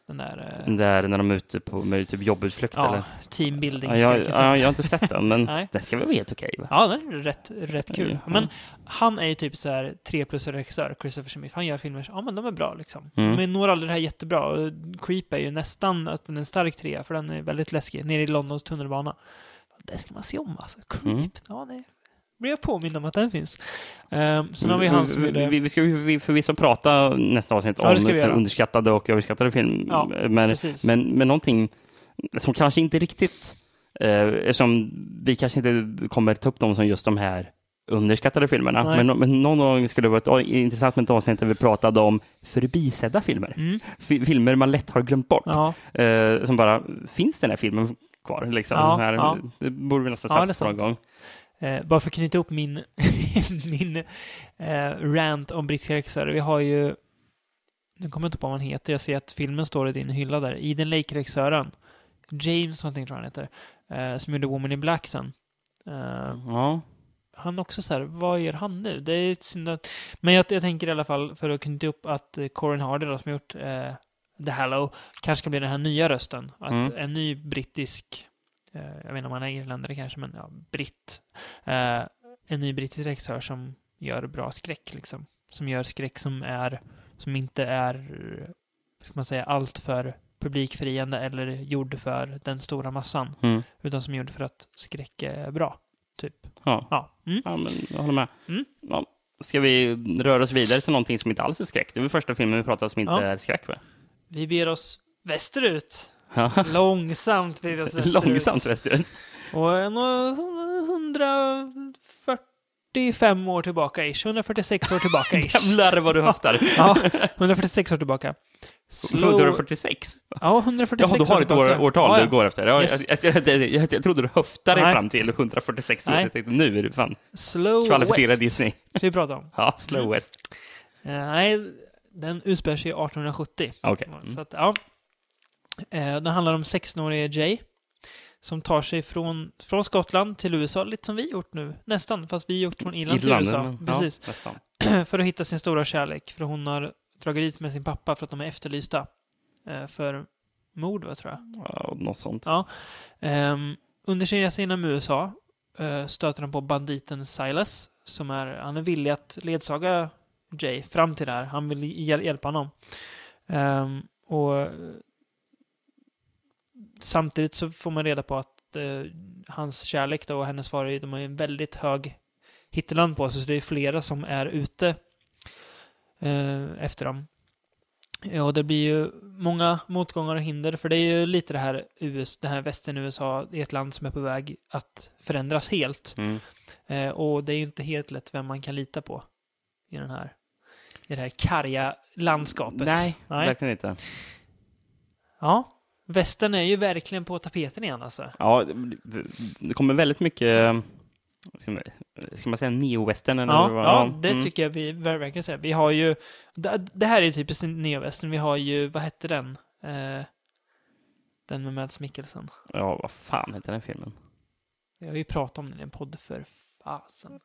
Speaker 4: Den där eh,
Speaker 5: Den där när de är ute på med typ jobbutflykt
Speaker 4: ja,
Speaker 5: eller?
Speaker 4: teambuilding
Speaker 5: Ja, jag, ja, jag har inte sett den, men den ska väl vara helt okej va?
Speaker 4: Ja, den är rätt, rätt kul.
Speaker 5: Ja.
Speaker 4: Men han är ju typ så här 3 plus regissör, Christopher Smith. Han gör filmer, så- ja men de är bra liksom.
Speaker 5: Mm.
Speaker 4: De når aldrig det här jättebra. Och Creep är ju nästan att den är en stark trea, för den är väldigt läskig. Nere i Londons tunnelbana. Det ska man se om alltså. Creep,
Speaker 5: Mm.
Speaker 4: ja det blir jag påmind om att den finns. Um, sen har vi han som
Speaker 5: vi,
Speaker 4: gjorde...
Speaker 5: vi, vi ska ju förvisso prata nästa avsnitt
Speaker 4: Ja,
Speaker 5: om underskattade och överskattade film.
Speaker 4: Ja,
Speaker 5: men,
Speaker 4: precis.
Speaker 5: men, men någonting som kanske inte riktigt, eh, eftersom vi kanske inte kommer ta upp dem som just de här underskattade filmerna. Men, men någon gång skulle det vara intressant med ett avsnitt där vi pratade om förbisedda filmer.
Speaker 4: Mm,
Speaker 5: Fi- Filmer man lätt har glömt bort.
Speaker 4: ja,
Speaker 5: Eh, som bara, finns den här filmen kvar? Liksom,
Speaker 4: Ja,
Speaker 5: här,
Speaker 4: ja.
Speaker 5: Det borde vi nästan satsa på någon gång.
Speaker 4: Eh, bara för att knyta ihop min, min eh, rant om brittiska regissörer. Vi har ju, nu kommer jag inte på vad han heter, jag ser att filmen står i din hylla där. Eden Lake-regissören, James någonting tror jag han heter, eh, som gjorde Woman in Black sen. Eh,
Speaker 5: Ja.
Speaker 4: han också så här, vad gör han nu? Det är synd att... Men jag, jag tänker i alla fall, för att knyta upp att eh, Corin Hardy då, som gjort eh, The Hallow, kanske ska bli den här nya rösten. Att
Speaker 5: Mm.
Speaker 4: en ny brittisk, jag vet inte om han är irländare kanske, men ja, britt. Eh, en ny brittisk regissör som gör bra skräck liksom. Som gör skräck som är, som inte är, ska man säga, allt för publikfriande eller gjord för den stora massan.
Speaker 5: Mm.
Speaker 4: Utan som är gjord för att skräck är bra. Typ.
Speaker 5: Ja.
Speaker 4: Ja. Mm.
Speaker 5: Ja, men jag håller med.
Speaker 4: Mm.
Speaker 5: Ja. Ska vi röra oss vidare till någonting som inte alls är skräck? Det är väl första filmen vi pratar om som inte
Speaker 4: Ja.
Speaker 5: är skräck, va?
Speaker 4: Vi beger oss västerut.
Speaker 5: Ja.
Speaker 4: Långsamt oss västerut.
Speaker 5: Långsamt västerut.
Speaker 4: Och en och 145 år tillbaka ish. 146 år tillbaka ish.
Speaker 5: Jävlar vad du höftar.
Speaker 4: ja, 146 år tillbaka. Slow...
Speaker 5: 146?
Speaker 4: Ja, 146
Speaker 5: Jaha, du har ett år, årtal
Speaker 4: Ja,
Speaker 5: du
Speaker 4: ja.
Speaker 5: går efter. Jag,
Speaker 4: Yes.
Speaker 5: jag, jag, jag, jag, jag trodde du höftade dig fram till 146 år.
Speaker 4: Nej.
Speaker 5: Jag tänkte, nu är du fan
Speaker 4: Slow
Speaker 5: kvalificerad
Speaker 4: West.
Speaker 5: Disney.
Speaker 4: Vi prata om.
Speaker 5: Ja, Slow
Speaker 4: Mm.
Speaker 5: West.
Speaker 4: Eh, nej, den utspelar sig 1870.
Speaker 5: Okej.
Speaker 4: Så
Speaker 5: Mm.
Speaker 4: att, ja. Eh, den handlar om 16-årige Jay som tar sig från, från Skottland till USA, lite som vi gjort nu. Nästan, fast vi gjort från Irland till
Speaker 5: Irland,
Speaker 4: USA.
Speaker 5: men-
Speaker 4: Precis.
Speaker 5: Ja,
Speaker 4: för att hitta sin stora kärlek. För hon har dragit dit med sin pappa för att de är efterlysta. Eh, för mord, vad tror jag.
Speaker 5: Ja, något sånt.
Speaker 4: Ja. Ehm, under sin resa inom USA eh, stöter han på banditen Silas. Som är, han är villig att ledsaga Jay fram till det här. Han vill hjäl- hjälpa honom. Ehm, och samtidigt så får man reda på att eh, hans kärlek då och hennes far, de har ju en väldigt hög hitteland på sig. Så det är flera som är ute eh, efter dem. Ja, det blir ju många motgångar och hinder, för det är ju lite det här, US, det här västern USA, ett land som är på väg att förändras helt.
Speaker 5: Mm.
Speaker 4: Eh, och det är ju inte helt lätt vem man kan lita på i den här i det här karga landskapet.
Speaker 5: Nej,
Speaker 4: Nej.
Speaker 5: verkligen inte.
Speaker 4: Ja, västern är ju verkligen på tapeten igen alltså.
Speaker 5: Ja, det- kommer väldigt mycket, ska man, ska man säga neo-western? eller
Speaker 4: Ja,
Speaker 5: vad?
Speaker 4: ja det
Speaker 5: Mm.
Speaker 4: tycker jag vi ver- verkligen säger. Vi har ju, det, här är ju typiskt neovästern. Vi har ju, vad hette den? Eh, den med Mads Mikkelsen.
Speaker 5: Ja, vad fan heter den filmen?
Speaker 4: Vi har ju pratat om den i en podd för fasen.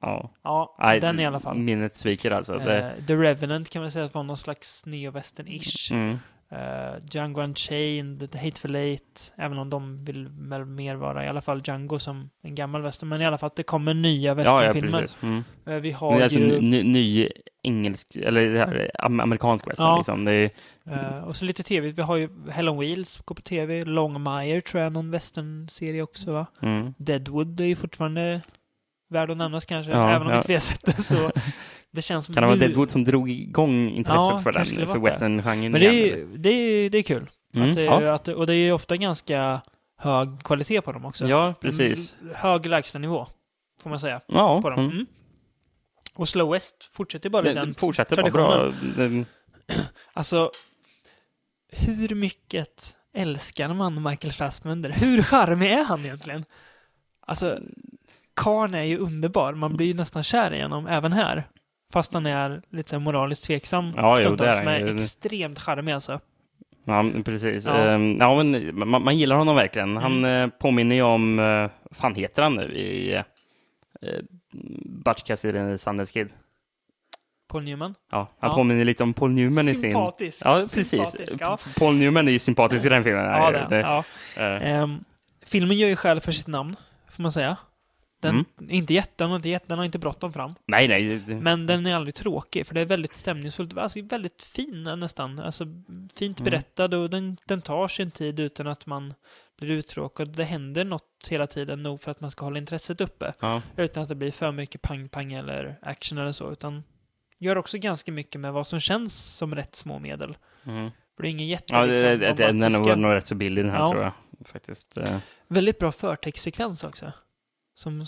Speaker 5: Ja.
Speaker 4: Ja,
Speaker 5: Nej,
Speaker 4: den i alla fall.
Speaker 5: Minnet sviker alltså.
Speaker 4: Eh, The Revenant kan man säga var någon slags neo-western-ish.
Speaker 5: mm.
Speaker 4: Uh, Django Unchained, Hateful Eight, även om de vill väl mer vara i alla fall Django som en gammal western, men i alla fall att det kommer nya
Speaker 5: Ja, ja,
Speaker 4: westernfilmer.
Speaker 5: precis. Mm.
Speaker 4: Eh, vi
Speaker 5: Det
Speaker 4: har
Speaker 5: är alltså
Speaker 4: ju...
Speaker 5: ny, ny engelsk, eller det här, am- amerikansk western
Speaker 4: Ja.
Speaker 5: liksom. Är,
Speaker 4: Eh, och så lite tv. Vi har ju Hell on Wheels, går på tv. Longmire tror jag, någon western-serie också va?
Speaker 5: mm.
Speaker 4: Deadwood är ju fortfarande värd att nämnas kanske,
Speaker 5: Ja,
Speaker 4: även om
Speaker 5: ja.
Speaker 4: inte vi har sett det så. Det känns
Speaker 5: Kan det vara Deadwood som drog igång intresset
Speaker 4: Ja,
Speaker 5: för den, för western-genren
Speaker 4: Men det är, det är, det är kul.
Speaker 5: Mm,
Speaker 4: Att det,
Speaker 5: ja.
Speaker 4: att, och det är ofta ganska hög kvalitet på dem också.
Speaker 5: Ja, precis.
Speaker 4: En hög lägstanivå, får man säga,
Speaker 5: Ja,
Speaker 4: på dem.
Speaker 5: mm.
Speaker 4: Mm. Och Slow West fortsätter bara
Speaker 5: Det,
Speaker 4: den
Speaker 5: fortsätter vara bra.
Speaker 4: traditionen.
Speaker 5: Det-
Speaker 4: Alltså, hur mycket älskar man Michael Fassbender? Hur charmig är han egentligen? Alltså, karln är ju underbar. Man blir ju nästan kär i honom även här. Fast han är lite så här moraliskt tveksam
Speaker 5: Ja, jo, det är han
Speaker 4: men
Speaker 5: ju.
Speaker 4: extremt charmig alltså.
Speaker 5: Ja, precis.
Speaker 4: Ja.
Speaker 5: Ja, ja men man, man gillar honom verkligen. Han
Speaker 4: Mm.
Speaker 5: eh, påminner ju om, eh, vad fan heter han nu i eh, Butch Cassidy Sundance Kid?
Speaker 4: Paul Newman.
Speaker 5: Ja, han
Speaker 4: Ja.
Speaker 5: påminner lite om Paul Newman i sin...
Speaker 4: Sympatisk.
Speaker 5: Ja, precis.
Speaker 4: Sympatisk, ja.
Speaker 5: Paul Newman är ju sympatisk i den filmen.
Speaker 4: Ja, det,
Speaker 5: Det-
Speaker 4: ja.
Speaker 5: eh,
Speaker 4: Ehm, filmen gör ju skäl för sitt namn, får man säga. Den,
Speaker 5: Mm.
Speaker 4: inte jätte, den, har inte jätte, den har inte bråttom fram.
Speaker 5: Nej, nej. det-
Speaker 4: Men den är aldrig tråkig, för det är väldigt stämningsfullt. Alltså väldigt fin nästan. Alltså fint
Speaker 5: Mm.
Speaker 4: berättad och den, den tar sin tid utan att man blir uttråkad. Det händer något hela tiden nog för att man ska hålla intresset uppe.
Speaker 5: Ja.
Speaker 4: Utan att det blir för mycket pang-pang eller action eller så. Utan gör också ganska mycket med vad som känns som rätt små medel.
Speaker 5: Mm.
Speaker 4: För det är ingen jätte...
Speaker 5: Ja, det,
Speaker 4: liksom,
Speaker 5: det, det, den är nog- rätt så billig den här
Speaker 4: Ja.
Speaker 5: tror jag. Faktiskt. eh.
Speaker 4: Väldigt bra förtextsekvens också. Som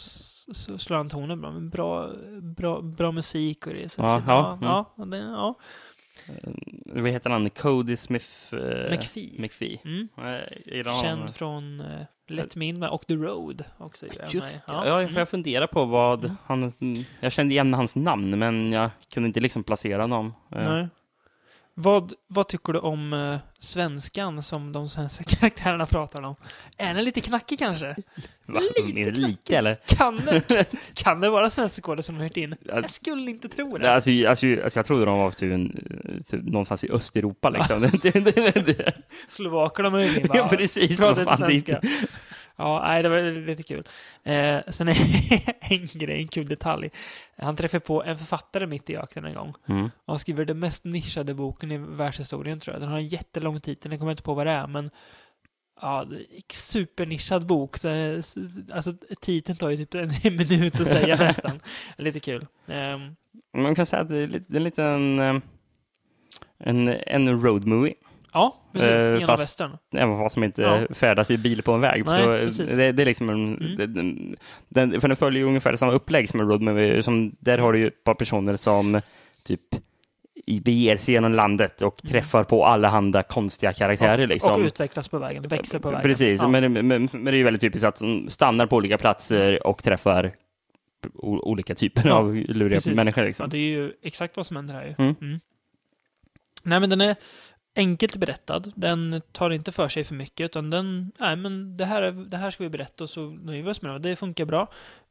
Speaker 4: slår an tonen bra. Men bra, bra, bra musik och det så
Speaker 5: Ja, ja,
Speaker 4: ja, ja, det, ja.
Speaker 5: Vad heter han? Cody Smith? eh,
Speaker 4: McPhee.
Speaker 5: McPhee.
Speaker 4: Mm.
Speaker 5: Jag.
Speaker 4: Känd från uh, Let Me In och The Road också.
Speaker 5: Just det.
Speaker 4: med.
Speaker 5: Ja,
Speaker 4: mm.
Speaker 5: för jag funderar på vad han... Jag kände igen hans namn, men jag kunde inte liksom placera honom. Eh,
Speaker 4: Nej. Vad, vad tycker du om eh, svenskan som de svenska karaktärerna pratar om? Är den lite knackig kanske?
Speaker 5: Va?
Speaker 4: Lite
Speaker 5: lite eller?
Speaker 4: Kan det, kan det vara svenska koder som har hört in?
Speaker 5: Ja.
Speaker 4: Jag skulle inte tro det.
Speaker 5: Alltså, alltså, alltså jag trodde de var typ, en, typ någonstans i Östeuropa liksom. Det- det- det- det-
Speaker 4: Slovakerna möjligen bara.
Speaker 5: ja, precis. Vad fan, det är
Speaker 4: svenska.
Speaker 5: inte-
Speaker 4: Ja, nej, det var lite kul. Eh, sen är en grej, en kul detalj. Han träffade på en författare mitt i jakten en gång.
Speaker 5: Mm.
Speaker 4: Han skriver den mest nischade boken i världshistorien tror jag. Den har en jättelång titel, jag kommer inte på vad det är, men ja, supernischad bok. Så, alltså, titeln tar ju typ en minut att säga nästan. Lite kul. Ehm,
Speaker 5: Man kan säga att det är lite- det är en liten... eh, En, en road movie.
Speaker 4: Ja, precis.
Speaker 5: Eh,
Speaker 4: Genom
Speaker 5: fast-
Speaker 4: västern.
Speaker 5: Även fast man inte
Speaker 4: Ja.
Speaker 5: färdas i bil på en väg.
Speaker 4: Nej,
Speaker 5: så
Speaker 4: precis.
Speaker 5: det, det är liksom en,
Speaker 4: Mm.
Speaker 5: den, den, för den följer ju ungefär samma upplägg som en road movie. Som, där har du ju ett par personer som typ beger sig genom landet och träffar på allehanda konstiga karaktärer. liksom.
Speaker 4: Mm. Och utvecklas på vägen, växer på vägen.
Speaker 5: Precis,
Speaker 4: Ja.
Speaker 5: men, men, men det är ju väldigt typiskt att de stannar på olika platser och träffar olika typer
Speaker 4: Ja,
Speaker 5: av luriga
Speaker 4: precis.
Speaker 5: människor.
Speaker 4: Ja,
Speaker 5: Liksom.
Speaker 4: det är ju exakt vad som händer här ju.
Speaker 5: Mm.
Speaker 4: Nej, men den är enkelt berättad. Den tar inte för sig för mycket, utan den, nej men det här, är- det här ska vi berätta och så nöjer vi oss med det. Det funkar bra.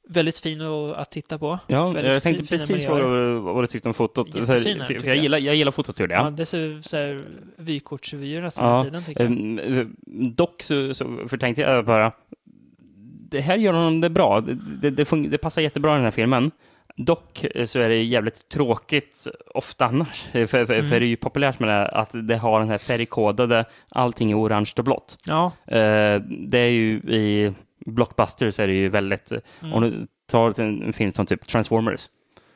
Speaker 4: Väldigt fin att, titta på.
Speaker 5: Ja,
Speaker 4: Väldigt
Speaker 5: jag tänkte
Speaker 4: fin-
Speaker 5: precis vad du, vad du tyckte om fotot. För, för, jag,
Speaker 4: jag.
Speaker 5: gillar, jag gillar fotot, gjorde
Speaker 4: Ja,
Speaker 5: jag.
Speaker 4: det ser så här vykortsvyer nästan
Speaker 5: Ja,
Speaker 4: hela tiden, tycker jag.
Speaker 5: Ehm, Dock så, så för tänkte jag bara, det här gör honom det bra. Det, det, det, det passar jättebra i den här filmen. Dock så är det jävligt tråkigt ofta annars. För, för,
Speaker 4: Mm.
Speaker 5: för det är ju populärt med det att det har den här färgkodade, allting är orange och blått.
Speaker 4: Ja,
Speaker 5: Eh, det är ju i Blockbuster så är det ju väldigt,
Speaker 4: Mm.
Speaker 5: om du tar en, film som typ Transformers,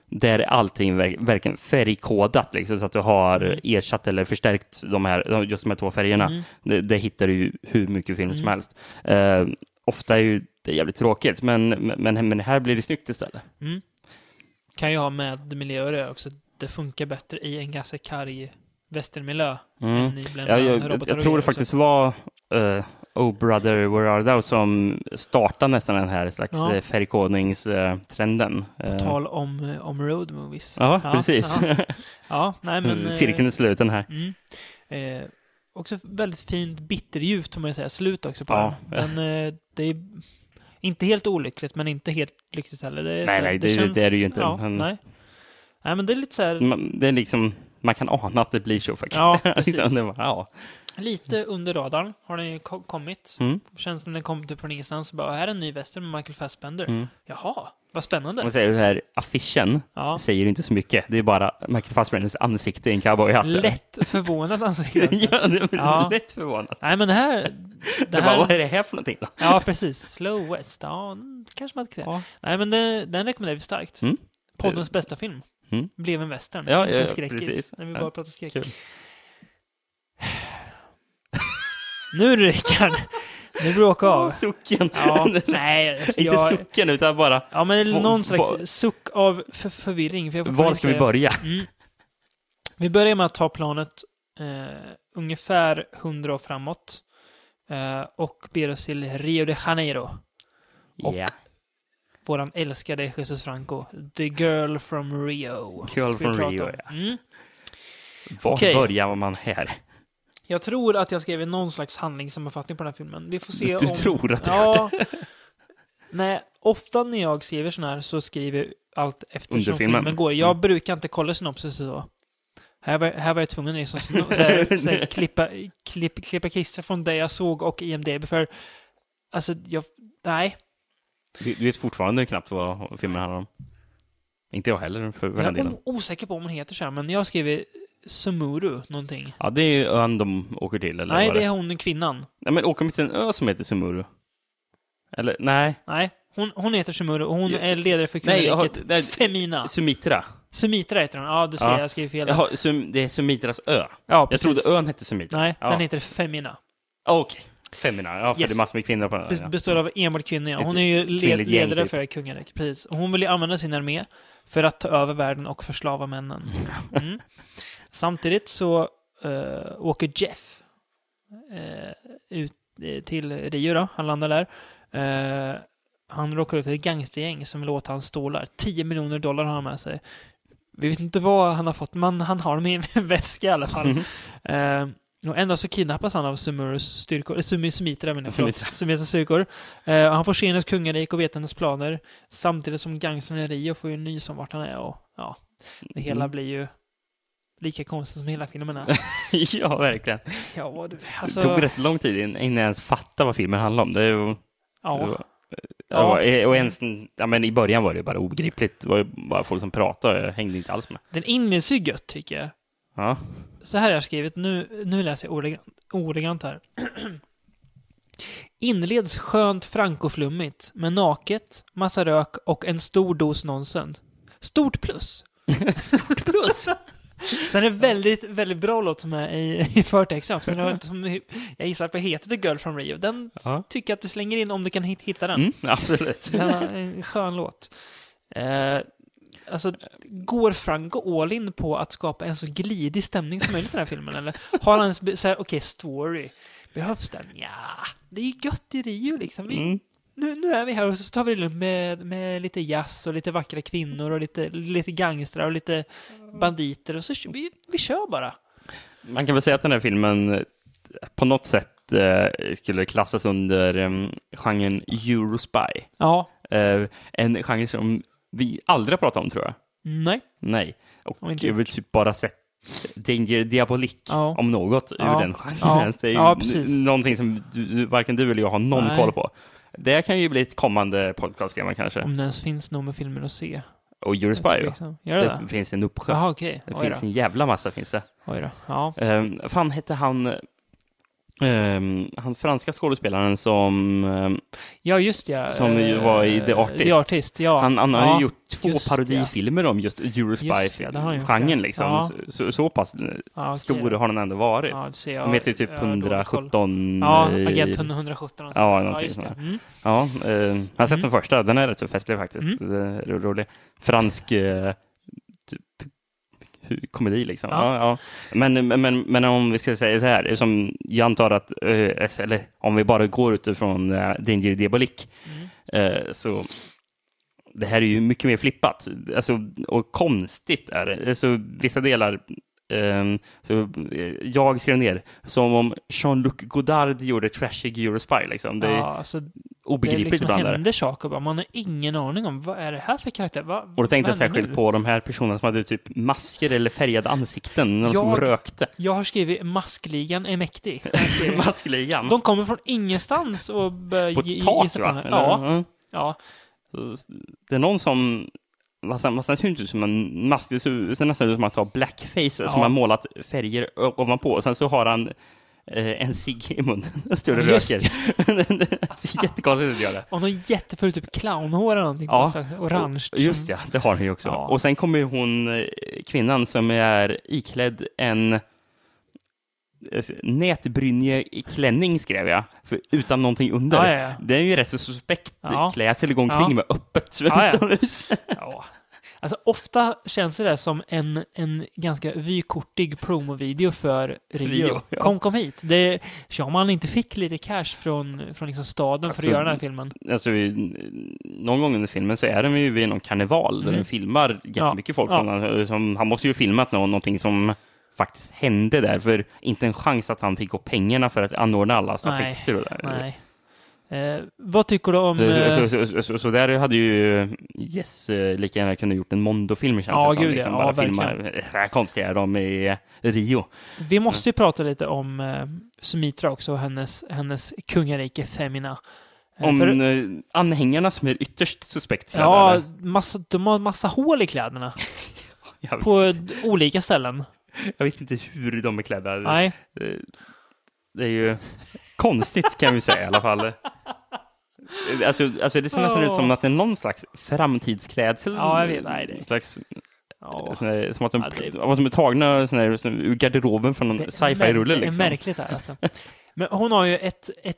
Speaker 5: där är allting verk, verkligen färgkodat, liksom, så att du har
Speaker 4: Mm.
Speaker 5: ersatt eller förstärkt de här, just de här två färgerna.
Speaker 4: Mm.
Speaker 5: Det, det hittar du ju hur mycket film som
Speaker 4: Mm.
Speaker 5: helst. Eh, ofta är ju det jävligt tråkigt, men, men, men här blir det snyggt istället.
Speaker 4: Mm. Kan ju ha med miljöer att göra också. Det funkar bättre i en ganska karg västernmiljö
Speaker 5: Mm.
Speaker 4: än i bland
Speaker 5: Ja, jag, jag, jag tror det faktiskt var uh, Oh Brother Where Are Thou som startade nästan den här slags
Speaker 4: Ja.
Speaker 5: ja. färgkodningstrenden.
Speaker 4: På tal om, eh, om road movies.
Speaker 5: Ja, precis.
Speaker 4: Ja, ja nej men... eh,
Speaker 5: Cirkeln är sluten här.
Speaker 4: Mm. Eh, också väldigt fint bitterljuvt, får man säga. Slut också på
Speaker 5: Ja.
Speaker 4: den. den eh, det är inte helt olyckligt, men inte helt lyckligt heller. Det
Speaker 5: Nej,
Speaker 4: så-
Speaker 5: nej, det- det är det ju inte,
Speaker 4: Ja,
Speaker 5: men-
Speaker 4: nej. nej, men det är lite så här,
Speaker 5: Man, det är liksom, man kan ana att det blir så faktiskt.
Speaker 4: Ja,
Speaker 5: liksom, det var, ja.
Speaker 4: Lite under radarn har den ju ko- kommit.
Speaker 5: Mm.
Speaker 4: Känns som den kom typ från ingenstans. Bara, här är en ny western med Michael Fassbender.
Speaker 5: Mm.
Speaker 4: Jaha, vad spännande.
Speaker 5: Man säger den här affischen
Speaker 4: Ja.
Speaker 5: säger inte så mycket. Det är bara Michael Fassbenders ansikte i en cowboyhatt.
Speaker 4: Lätt förvånad ansikte.
Speaker 5: ja,
Speaker 4: Ja.
Speaker 5: lätt förvånad.
Speaker 4: Nej, men det här...
Speaker 5: Det
Speaker 4: Det
Speaker 5: bara, vad
Speaker 4: här
Speaker 5: är det här för någonting då?
Speaker 4: ja, precis. Slow West. Ja, kanske man inte kan.
Speaker 5: Ja.
Speaker 4: Nej, men det, den rekommenderar vi starkt.
Speaker 5: Mm.
Speaker 4: Poddens bästa film.
Speaker 5: Mm.
Speaker 4: Blev en western.
Speaker 5: Ja, ja,
Speaker 4: en skräckis.
Speaker 5: precis.
Speaker 4: När vi bara pratar skräck.
Speaker 5: kul.
Speaker 4: Nu du Rickard. Nu bråkar av.
Speaker 5: Sucken.
Speaker 4: Ja, nej, alltså
Speaker 5: inte
Speaker 4: jag,
Speaker 5: sucken, utan bara,
Speaker 4: Ja, men någon slags suck av för förvirring. För
Speaker 5: var ska vi
Speaker 4: inte-
Speaker 5: börja?
Speaker 4: Mm. Vi börjar med att ta planet eh, ungefär 100 år framåt. Eh, och ber oss till Rio de Janeiro. Och-
Speaker 5: Ja.
Speaker 4: våran älskade Jesus Franco. The Girl from Rio.
Speaker 5: Girl
Speaker 4: vi
Speaker 5: from Rio, ja.
Speaker 4: Mm.
Speaker 5: Var
Speaker 4: Okej.
Speaker 5: börjar man här?
Speaker 4: Jag tror att jag skrev någon slags handlingssammanfattning på den här filmen. Vi får se
Speaker 5: Du
Speaker 4: om...
Speaker 5: tror att du
Speaker 4: ja. Nej, ofta när jag skriver sån här så skriver jag allt eftersom
Speaker 5: filmen.
Speaker 4: filmen går. Jag
Speaker 5: Mm.
Speaker 4: brukar inte kolla synopsis så. Här var, här var jag tvungen att liksom, så här, så här, klippa, klipp, klippa klistra från det jag såg och IMDB för alltså, jag, nej.
Speaker 5: Du, vet fortfarande knappt vad filmen handlar om. Inte jag heller, för,
Speaker 4: Jag är
Speaker 5: delen.
Speaker 4: osäker på om den heter så här, men jag skriver Sumuru någonting.
Speaker 5: Ja, det är ju ön de åker till, eller
Speaker 4: nej,
Speaker 5: vad
Speaker 4: det är hon kvinnan.
Speaker 5: Nej, men åker de till en ö som heter Sumuru? Eller, nej.
Speaker 4: Nej, hon, hon heter Sumuru och hon är ledare för
Speaker 5: jag
Speaker 4: kungariket
Speaker 5: nej,
Speaker 4: Femina.
Speaker 5: Sumitra.
Speaker 4: Sumitra heter hon. Ja, du ser,
Speaker 5: Ja.
Speaker 4: jag skriver fel.
Speaker 5: Jaha, Sum, det är Sumitras ö.
Speaker 4: Ja,
Speaker 5: Jag
Speaker 4: precis.
Speaker 5: trodde ön hette Sumitra.
Speaker 4: Nej,
Speaker 5: ja.
Speaker 4: den heter Femina.
Speaker 5: Okej. Femina, ja, för
Speaker 4: Yes.
Speaker 5: det är massor med kvinnor på den. Ja.
Speaker 4: Består av enbart kvinnor, ja. Hon är ju led, ledare
Speaker 5: typ.
Speaker 4: för kungariket, precis. Och hon vill ju använda sin armé för att ta över världen och förslava männen. Mm. Samtidigt så eh, åker Jeff eh, ut eh, till Rio då. Han landar där. Eh, han råkar ut för ett gangstergäng som vill åt hans stålar. 10 miljoner dollar har han med sig. Vi vet inte vad han har fått, men han har dem i en väska i alla fall.
Speaker 5: Mhm.
Speaker 4: Eh, och ändå så kidnappas han av Sumurus styrkor, eh, Sumi Sumitra menar jag, förlåt. Sumitras styrkor. Eh, han får se hennes kungarik och vet hennes planer. Samtidigt som gangstern i Rio får ju nys om vart han är och ja, det hela
Speaker 5: Mm.
Speaker 4: blir ju lika konstigt som hela filmen är.
Speaker 5: ja, verkligen.
Speaker 4: ja, du,
Speaker 5: Det
Speaker 4: alltså,
Speaker 5: tog rätt lång tid innan jag ens fattade vad filmen handlade om. Det är ju... det
Speaker 4: ja,
Speaker 5: var-
Speaker 4: Ja.
Speaker 5: Ja. Och ens, ja, men I början var det bara obegripligt. Det var bara folk som pratade. Jag hängde inte alls med.
Speaker 4: den inleds ju gött tycker jag.
Speaker 5: Ja.
Speaker 4: Så här har jag skrivit, nu, nu läser jag ordagrant här. Inleds skönt frankoflummigt med naket, massa rök och en stor dos nonsens. Stort plus. Stort plus. Sen är det väldigt, väldigt bra låt som är i, i förtexten också. Som jag gissar på heter The Girl from Rio. Den
Speaker 5: Ja.
Speaker 4: tycker jag att du slänger in om du kan hit- hitta den.
Speaker 5: Mm, absolut.
Speaker 4: Den är en skön låt. Eh, alltså, går Franco all in på att skapa en så glidig stämning som möjligt i den här filmen? Eller har han så här, okej, story. Behövs den? Ja, det är ju gött i Rio liksom. Vi,
Speaker 5: Mm.
Speaker 4: Nu, nu är vi här och så tar vi det lugnt med, med lite jazz och lite vackra kvinnor och lite, lite gangstrar och lite banditer och så vi, vi kör bara.
Speaker 5: Man kan väl säga att den här filmen eh, på något sätt eh, skulle klassas under eh, genren Eurospy.
Speaker 4: Ja,
Speaker 5: Eh, en genre som vi aldrig har pratat om, tror jag.
Speaker 4: nej.
Speaker 5: Nej. Och jag har väl typ bara sett Danger Diabolik,
Speaker 4: Ja.
Speaker 5: om något,
Speaker 4: Ja.
Speaker 5: ur den genren.
Speaker 4: Ja.
Speaker 5: Det är
Speaker 4: Ja,
Speaker 5: någonting som du, varken du eller jag har någon
Speaker 4: Nej.
Speaker 5: koll på. Det kan ju bli ett kommande podcasttema kanske.
Speaker 4: Om det ens finns några filmer att se.
Speaker 5: Och Eurospy.
Speaker 4: Liksom. Gör det
Speaker 5: Det finns en uppsjö.
Speaker 4: Jaha, okej.
Speaker 5: Det
Speaker 4: Oj
Speaker 5: finns
Speaker 4: då.
Speaker 5: en jävla massa, finns det.
Speaker 4: Oj då. Ja.
Speaker 5: Um, fan hette han, um, han franska skådespelaren som, ehm,
Speaker 4: Ja, just ja.
Speaker 5: Som ju var i The
Speaker 4: Eh,
Speaker 5: Artist.
Speaker 4: The Artist, ja.
Speaker 5: han, han har
Speaker 4: ja.
Speaker 5: ju gjort två
Speaker 4: just
Speaker 5: parodifilmer om just Eurospy-genren
Speaker 4: ja.
Speaker 5: liksom.
Speaker 4: Ja.
Speaker 5: Så, så, pass
Speaker 4: ja, okej
Speaker 5: stor har den ändå varit.
Speaker 4: Ja, det ser jag.
Speaker 5: De heter ju typ
Speaker 4: Jag har dålig koll.
Speaker 5: 117...
Speaker 4: Ja,
Speaker 5: eh,
Speaker 4: Agent 117. och.
Speaker 5: Ja, någonting
Speaker 4: det.
Speaker 5: sånt
Speaker 4: Mm.
Speaker 5: Ja, eh, jag har sett
Speaker 4: Mm.
Speaker 5: den första. Den är rätt så festlig faktiskt.
Speaker 4: Mm.
Speaker 5: Rolig. Fransk eh, hu- komedi liksom.
Speaker 4: Ja.
Speaker 5: Ja. Men, men, men om vi ska säga så här, som jag antar att, eh, eller om vi bara går utifrån eh, Danger Diabolik,
Speaker 4: Mm.
Speaker 5: eh, så det här är ju mycket mer flippat. Alltså, och konstigt är det. Alltså, vissa delar så eh, jag skrev ner som om Jean-Luc Godard gjorde Trashig Eurospy. Liksom. Det är
Speaker 4: Ja, alltså, det
Speaker 5: obegripligt
Speaker 4: liksom
Speaker 5: ibland. det.
Speaker 4: händer saker bara. Man har ingen aning om vad är det här för karaktär? Va,
Speaker 5: Och då tänkte jag särskilt
Speaker 4: nu?
Speaker 5: på de här personerna som hade typ masker eller färgade ansikten, någon som
Speaker 4: Jag-
Speaker 5: rökte.
Speaker 4: Jag har skrivit Maskligan är mäktig. jag.
Speaker 5: Maskligan.
Speaker 4: De kommer från ingenstans och börjar
Speaker 5: På ett tak, va?
Speaker 4: Ja,
Speaker 5: Mm.
Speaker 4: ja.
Speaker 5: Det är någon som... Sen ser det inte ut som en mask, det ser ser nästan ut som att han har blackface, som har målat färger ovanpå. Och sen så har han eh, en cigg i munnen och står och
Speaker 4: Ja,
Speaker 5: röker. det ser jättekonstigt ut att göra.
Speaker 4: Och någon jätteful typ clownhår eller någonting.
Speaker 5: Ja.
Speaker 4: Orange.
Speaker 5: Just ja, det har han ju också.
Speaker 4: Ja.
Speaker 5: Och sen kommer ju hon, eh, kvinnan som är iklädd en nätbrynjeklänning skrev jag, för, utan någonting under.
Speaker 4: Ja, ja, ja.
Speaker 5: Det är ju rätt så suspekt
Speaker 4: Ja.
Speaker 5: klädsel att gå omkring
Speaker 4: Ja.
Speaker 5: med öppet
Speaker 4: Ja, ja.
Speaker 5: utomhus.
Speaker 4: Ja. Alltså ofta känns det där som en, en ganska vykortig promovideo för Rio.
Speaker 5: Rio, ja.
Speaker 4: Kom, kom hit. Det, om man inte fick lite cash från, från liksom staden för
Speaker 5: Alltså,
Speaker 4: att göra den här filmen.
Speaker 5: Alltså, någon gång under filmen så är de ju vid någon karneval där
Speaker 4: Mm.
Speaker 5: de filmar jättemycket folk.
Speaker 4: Ja.
Speaker 5: Som, han- som, han måste ju filmat nå- någonting som faktiskt hände där, för inte en chans att han fick gå pengarna för att anordna alla statister. och där.
Speaker 4: Nej. Eh, vad tycker du om...
Speaker 5: Så,
Speaker 4: eh,
Speaker 5: så, så, så, så, där hade ju Yes eh, lika gärna kunnat gjort en Mondo-film känns
Speaker 4: Ja,
Speaker 5: det
Speaker 4: gud,
Speaker 5: liksom,
Speaker 4: Ja,
Speaker 5: bara filma,
Speaker 4: verkligen.
Speaker 5: så här konstiga de i Rio.
Speaker 4: Vi måste ju prata lite om eh, Sumitra också och hennes, hennes kungarike Femina. Eh,
Speaker 5: Om
Speaker 4: för-
Speaker 5: eh, anhängarna som är ytterst suspekt klädda,
Speaker 4: Ja, massa, de har massa hål i kläderna på olika ställen.
Speaker 5: jag vet inte hur de är klädda.
Speaker 4: Nej,
Speaker 5: Eh, Det är ju konstigt kan vi säga i alla fall. Alltså, alltså det ser nästan ut som att det är någon slags framtidsklädsel.
Speaker 4: Ja, jag vet. Nej, det-
Speaker 5: Slags, sån där, som att de,
Speaker 4: Ja, det-
Speaker 5: att de är tagna sån här, sån, ur garderoben från någon
Speaker 4: Det
Speaker 5: sci-fi-rulle.
Speaker 4: mär- Det är
Speaker 5: Liksom.
Speaker 4: märkligt här alltså. Men hon har ju ett, ett,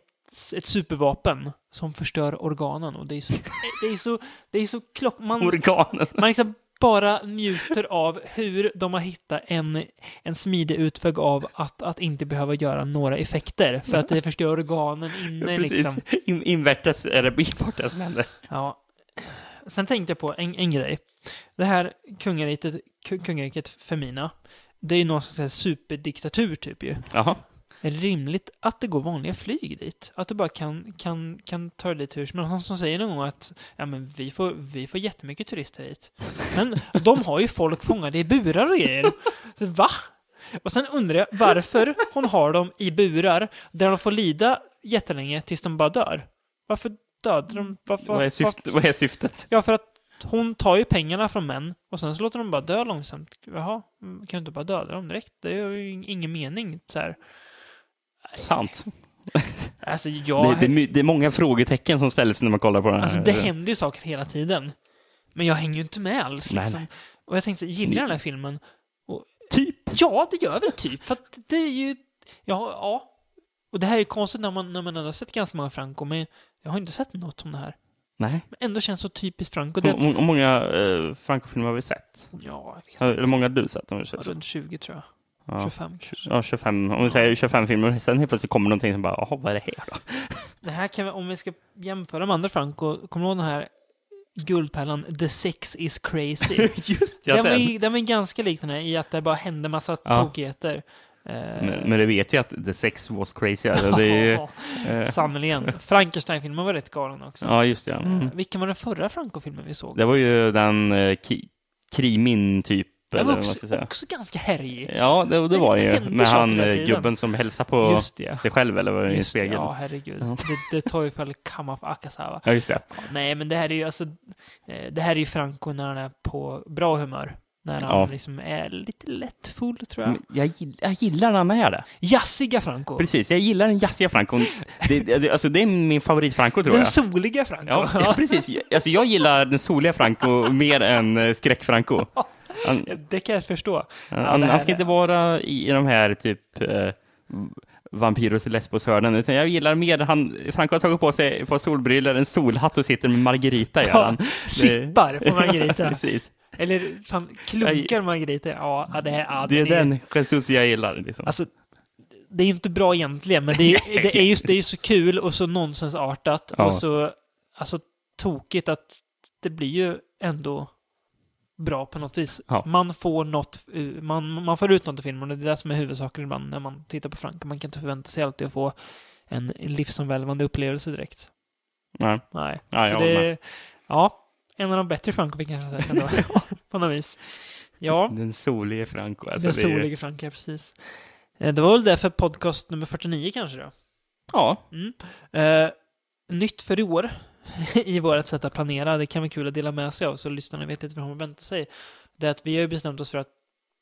Speaker 4: ett supervapen som förstör organen och det är så, det är så, det är så klock... Man,
Speaker 5: Organen.
Speaker 4: man liksom bara njuter av hur de har hittat en, en smidig utväg av att, att inte behöva göra några effekter för att det förstör organen inne liksom.
Speaker 5: Precis. In, invärtes är det det som händer.
Speaker 4: Ja. Sen tänkte jag på en, en grej. Det här kungariket, ku- kungariket Femina, det är ju någon slags superdiktatur typ ju.
Speaker 5: Jaha.
Speaker 4: Är det rimligt att det går vanliga flyg dit? Att du bara kan, kan, kan ta dig dit hur som helst? Någon som säger någon gång att ja, men vi, får, vi får jättemycket turister hit. Men de har ju folk fångade i burar och grejer. Så, va? Och sen undrar jag varför hon har dem i burar där de får lida jättelänge tills de bara dör. Varför dödar de? Varför,
Speaker 5: Vad är, syftet, vad är syftet?
Speaker 4: Ja, för att hon tar ju pengarna från män och sen så låter de bara dö långsamt. Jaha, mm, kan du inte bara döda dem direkt? Det är ju ingen mening så här.
Speaker 5: Sant.
Speaker 4: Alltså, jag...
Speaker 5: Det, det, det är många frågetecken som ställs när man kollar på den här.
Speaker 4: Alltså det händer ju saker hela tiden. Men jag hänger ju inte med alls
Speaker 5: Nej,
Speaker 4: liksom.
Speaker 5: nej.
Speaker 4: Och jag tänkte gillar jag den här filmen? Och,
Speaker 5: Typ.
Speaker 4: ja, det gör väl typ. För att det är ju... Ja, ja. Och det här är konstigt när man, när man har sett ganska många Franco, men jag har inte sett något om det här.
Speaker 5: Nej.
Speaker 4: Men ändå känns så typiskt Franco. Det,
Speaker 5: Hur hur många uh, Franco-filmer har vi sett?
Speaker 4: ja, jag vet
Speaker 5: Har- Eller många har du sett? Om vi så?
Speaker 4: Runt 20 tror jag.
Speaker 5: Ja.
Speaker 4: 25 kanske.
Speaker 5: Ja, 25. Om vi säger 25 filmer, sen helt plötsligt kommer någonting som bara, jaha, vad är det här då?
Speaker 4: Det här kan vi, om vi ska jämföra med andra Franco, kommer du ihåg den här guldpärlan The Sex is Crazy?
Speaker 5: Just ja,
Speaker 4: den,
Speaker 5: den.
Speaker 4: ju, den var ju ganska lik den här i att det bara hände massa
Speaker 5: Ja.
Speaker 4: tokigheter. Eh,
Speaker 5: Men, men det vet jag att The Sex Was Crazy. Alltså, det är ju, eh,
Speaker 4: sannerligen. Frankenstein-filmen var rätt galen också.
Speaker 5: ja, just det.
Speaker 4: Eh,
Speaker 5: Mm.
Speaker 4: vilken var den förra Franco-filmen vi såg?
Speaker 5: Det var ju den eh, Krimin typ,
Speaker 4: Den
Speaker 5: eller
Speaker 4: var
Speaker 5: vad man ska
Speaker 4: också,
Speaker 5: säga.
Speaker 4: också ganska härjig.
Speaker 5: Ja, det, det
Speaker 4: Det
Speaker 5: var ju med han gubben som hälsar på
Speaker 4: det.
Speaker 5: sig själv, eller vad det i spegeln.
Speaker 4: ja, herregud.
Speaker 5: Ja.
Speaker 4: Det, det tar ju för Kamaf Akasawa.
Speaker 5: Ja, just det.
Speaker 4: Nej, men det här är ju alltså... eh, Det här är ju Franco när han är på bra humör. När han
Speaker 5: Ja.
Speaker 4: liksom är lite lätt full, tror jag.
Speaker 5: Jag, gill- jag gillar när han är det.
Speaker 4: Jassiga Franco.
Speaker 5: Precis, jag gillar den jazziga Franco. Det, det, alltså, det är min favorit-Franco, tror
Speaker 4: Den
Speaker 5: jag.
Speaker 4: soliga Franco.
Speaker 5: Ja, ja, precis. Alltså, jag gillar den soliga Franco mer än eh, skräck-Franco. Han,
Speaker 4: Det kan jag förstå.
Speaker 5: han,
Speaker 4: här
Speaker 5: han ska inte vara i, i de här typ eh, Vampyros Lesbos-hörnen, utan jag gillar mer, han, Franco har tagit på sig ett par solbrillor, en solhatt och sitter med Margarita, gör han.
Speaker 4: Sippar på Margarita.
Speaker 5: Precis.
Speaker 4: Eller han klunkar Margarita. Ja, ja, det, här, ja,
Speaker 5: Det är
Speaker 4: den
Speaker 5: Jesus jag gillar. Liksom.
Speaker 4: Alltså, det är ju inte bra egentligen, men det är, det är, just, det är ju så kul och så nonsensartat
Speaker 5: Ja.
Speaker 4: och så alltså, tokigt att det blir ju ändå bra på något vis.
Speaker 5: Ja.
Speaker 4: Man får något, ur- man, man får ut något i filmen och det är det som är huvudsaken ibland när man tittar på Frank. Man kan inte förvänta sig alltid att få en livsomvälvande upplevelse direkt.
Speaker 5: Nej.
Speaker 4: Nej.
Speaker 5: Ja,
Speaker 4: så det,
Speaker 5: med.
Speaker 4: ja, en av de bättre Franco vi kanske har sett ändå. på något vis. Ja.
Speaker 5: Den solige Franco. Alltså,
Speaker 4: Den
Speaker 5: ju-
Speaker 4: soliga Frank, ja, precis. Eh, Det var väl det för podcast nummer 49 kanske då?
Speaker 5: Ja,
Speaker 4: Mm. Eh, nytt för i år i vårt sätt att planera, det kan vara kul att dela med sig av så lyssnarna vet lite vad de har väntat sig. Det är att vi har bestämt oss för att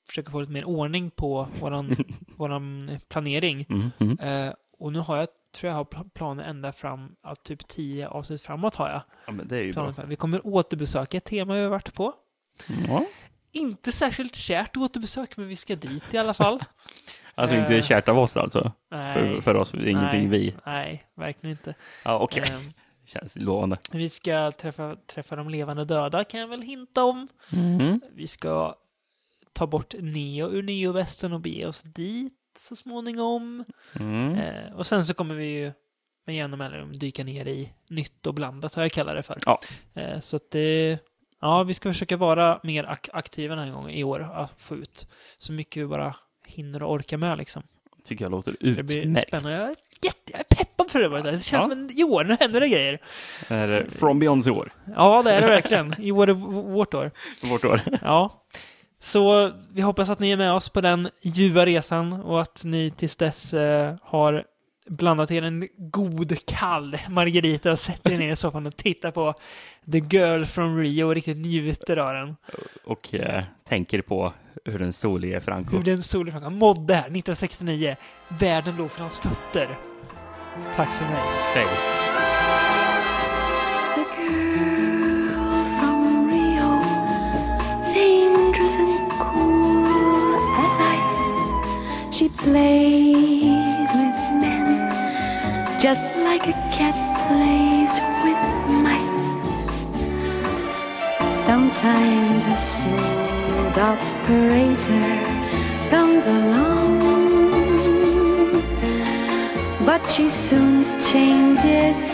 Speaker 4: försöka få lite mer ordning på våran, våran planering.
Speaker 5: mm, mm.
Speaker 4: Eh, och nu har jag, tror jag har pl- planer ända fram, ja, typ 10 avsnitt framåt har jag.
Speaker 5: ja men det är ju bra.
Speaker 4: Vi kommer återbesöka ett tema vi har varit på.
Speaker 5: Ja.
Speaker 4: Inte särskilt kärt återbesök, men vi ska dit i alla fall.
Speaker 5: Alltså inte
Speaker 4: Eh,
Speaker 5: kärt av oss alltså.
Speaker 4: Nej,
Speaker 5: För, för oss, ingenting
Speaker 4: nej,
Speaker 5: vi...
Speaker 4: Nej, verkligen inte.
Speaker 5: Ja, okej.
Speaker 4: Ehm,
Speaker 5: Känns lovande.
Speaker 4: Vi ska träffa, träffa de levande döda, kan jag väl hinta om.
Speaker 5: Mm.
Speaker 4: Vi ska ta bort Neo ur Neo-västen och bege oss dit så småningom.
Speaker 5: Mm.
Speaker 4: Eh, och sen så kommer vi ju med jämna mellanrum dyka ner i nytt och blandat, har jag kallat det för.
Speaker 5: Ja.
Speaker 4: Eh, så att det... Ja, vi ska försöka vara mer ak aktiva den här gången i år, att få ut så mycket vi bara hinner och orkar med liksom.
Speaker 5: Tycker jag låter
Speaker 4: Det blir
Speaker 5: utmärkt.
Speaker 4: spännande. Jag är, jätte, peppad för det. bara. Det känns
Speaker 5: Ja.
Speaker 4: som en, i år, nu händer det grejer.
Speaker 5: Är det From Beyonds år?
Speaker 4: Ja, det är det verkligen. I år är vårt år.
Speaker 5: Vårt år.
Speaker 4: Ja. Så vi hoppas att ni är med oss på den ljuva resan och att ni tills dess eh, har blandat er en god kall margarita och sätter er ner i soffan och tittar på The Girl from Rio och riktigt njuter av den.
Speaker 5: Och eh, tänker på hur den solige Franco.
Speaker 4: Hur den stora frågan mådde här 1969. Världen låg för hans fötter. Tack för mig.
Speaker 5: Hej.
Speaker 7: The girl from Rio, dangerous and cool as ice. She plays with men just like a cat plays with mice. Sometimes a smooth operator comes along. But she soon changes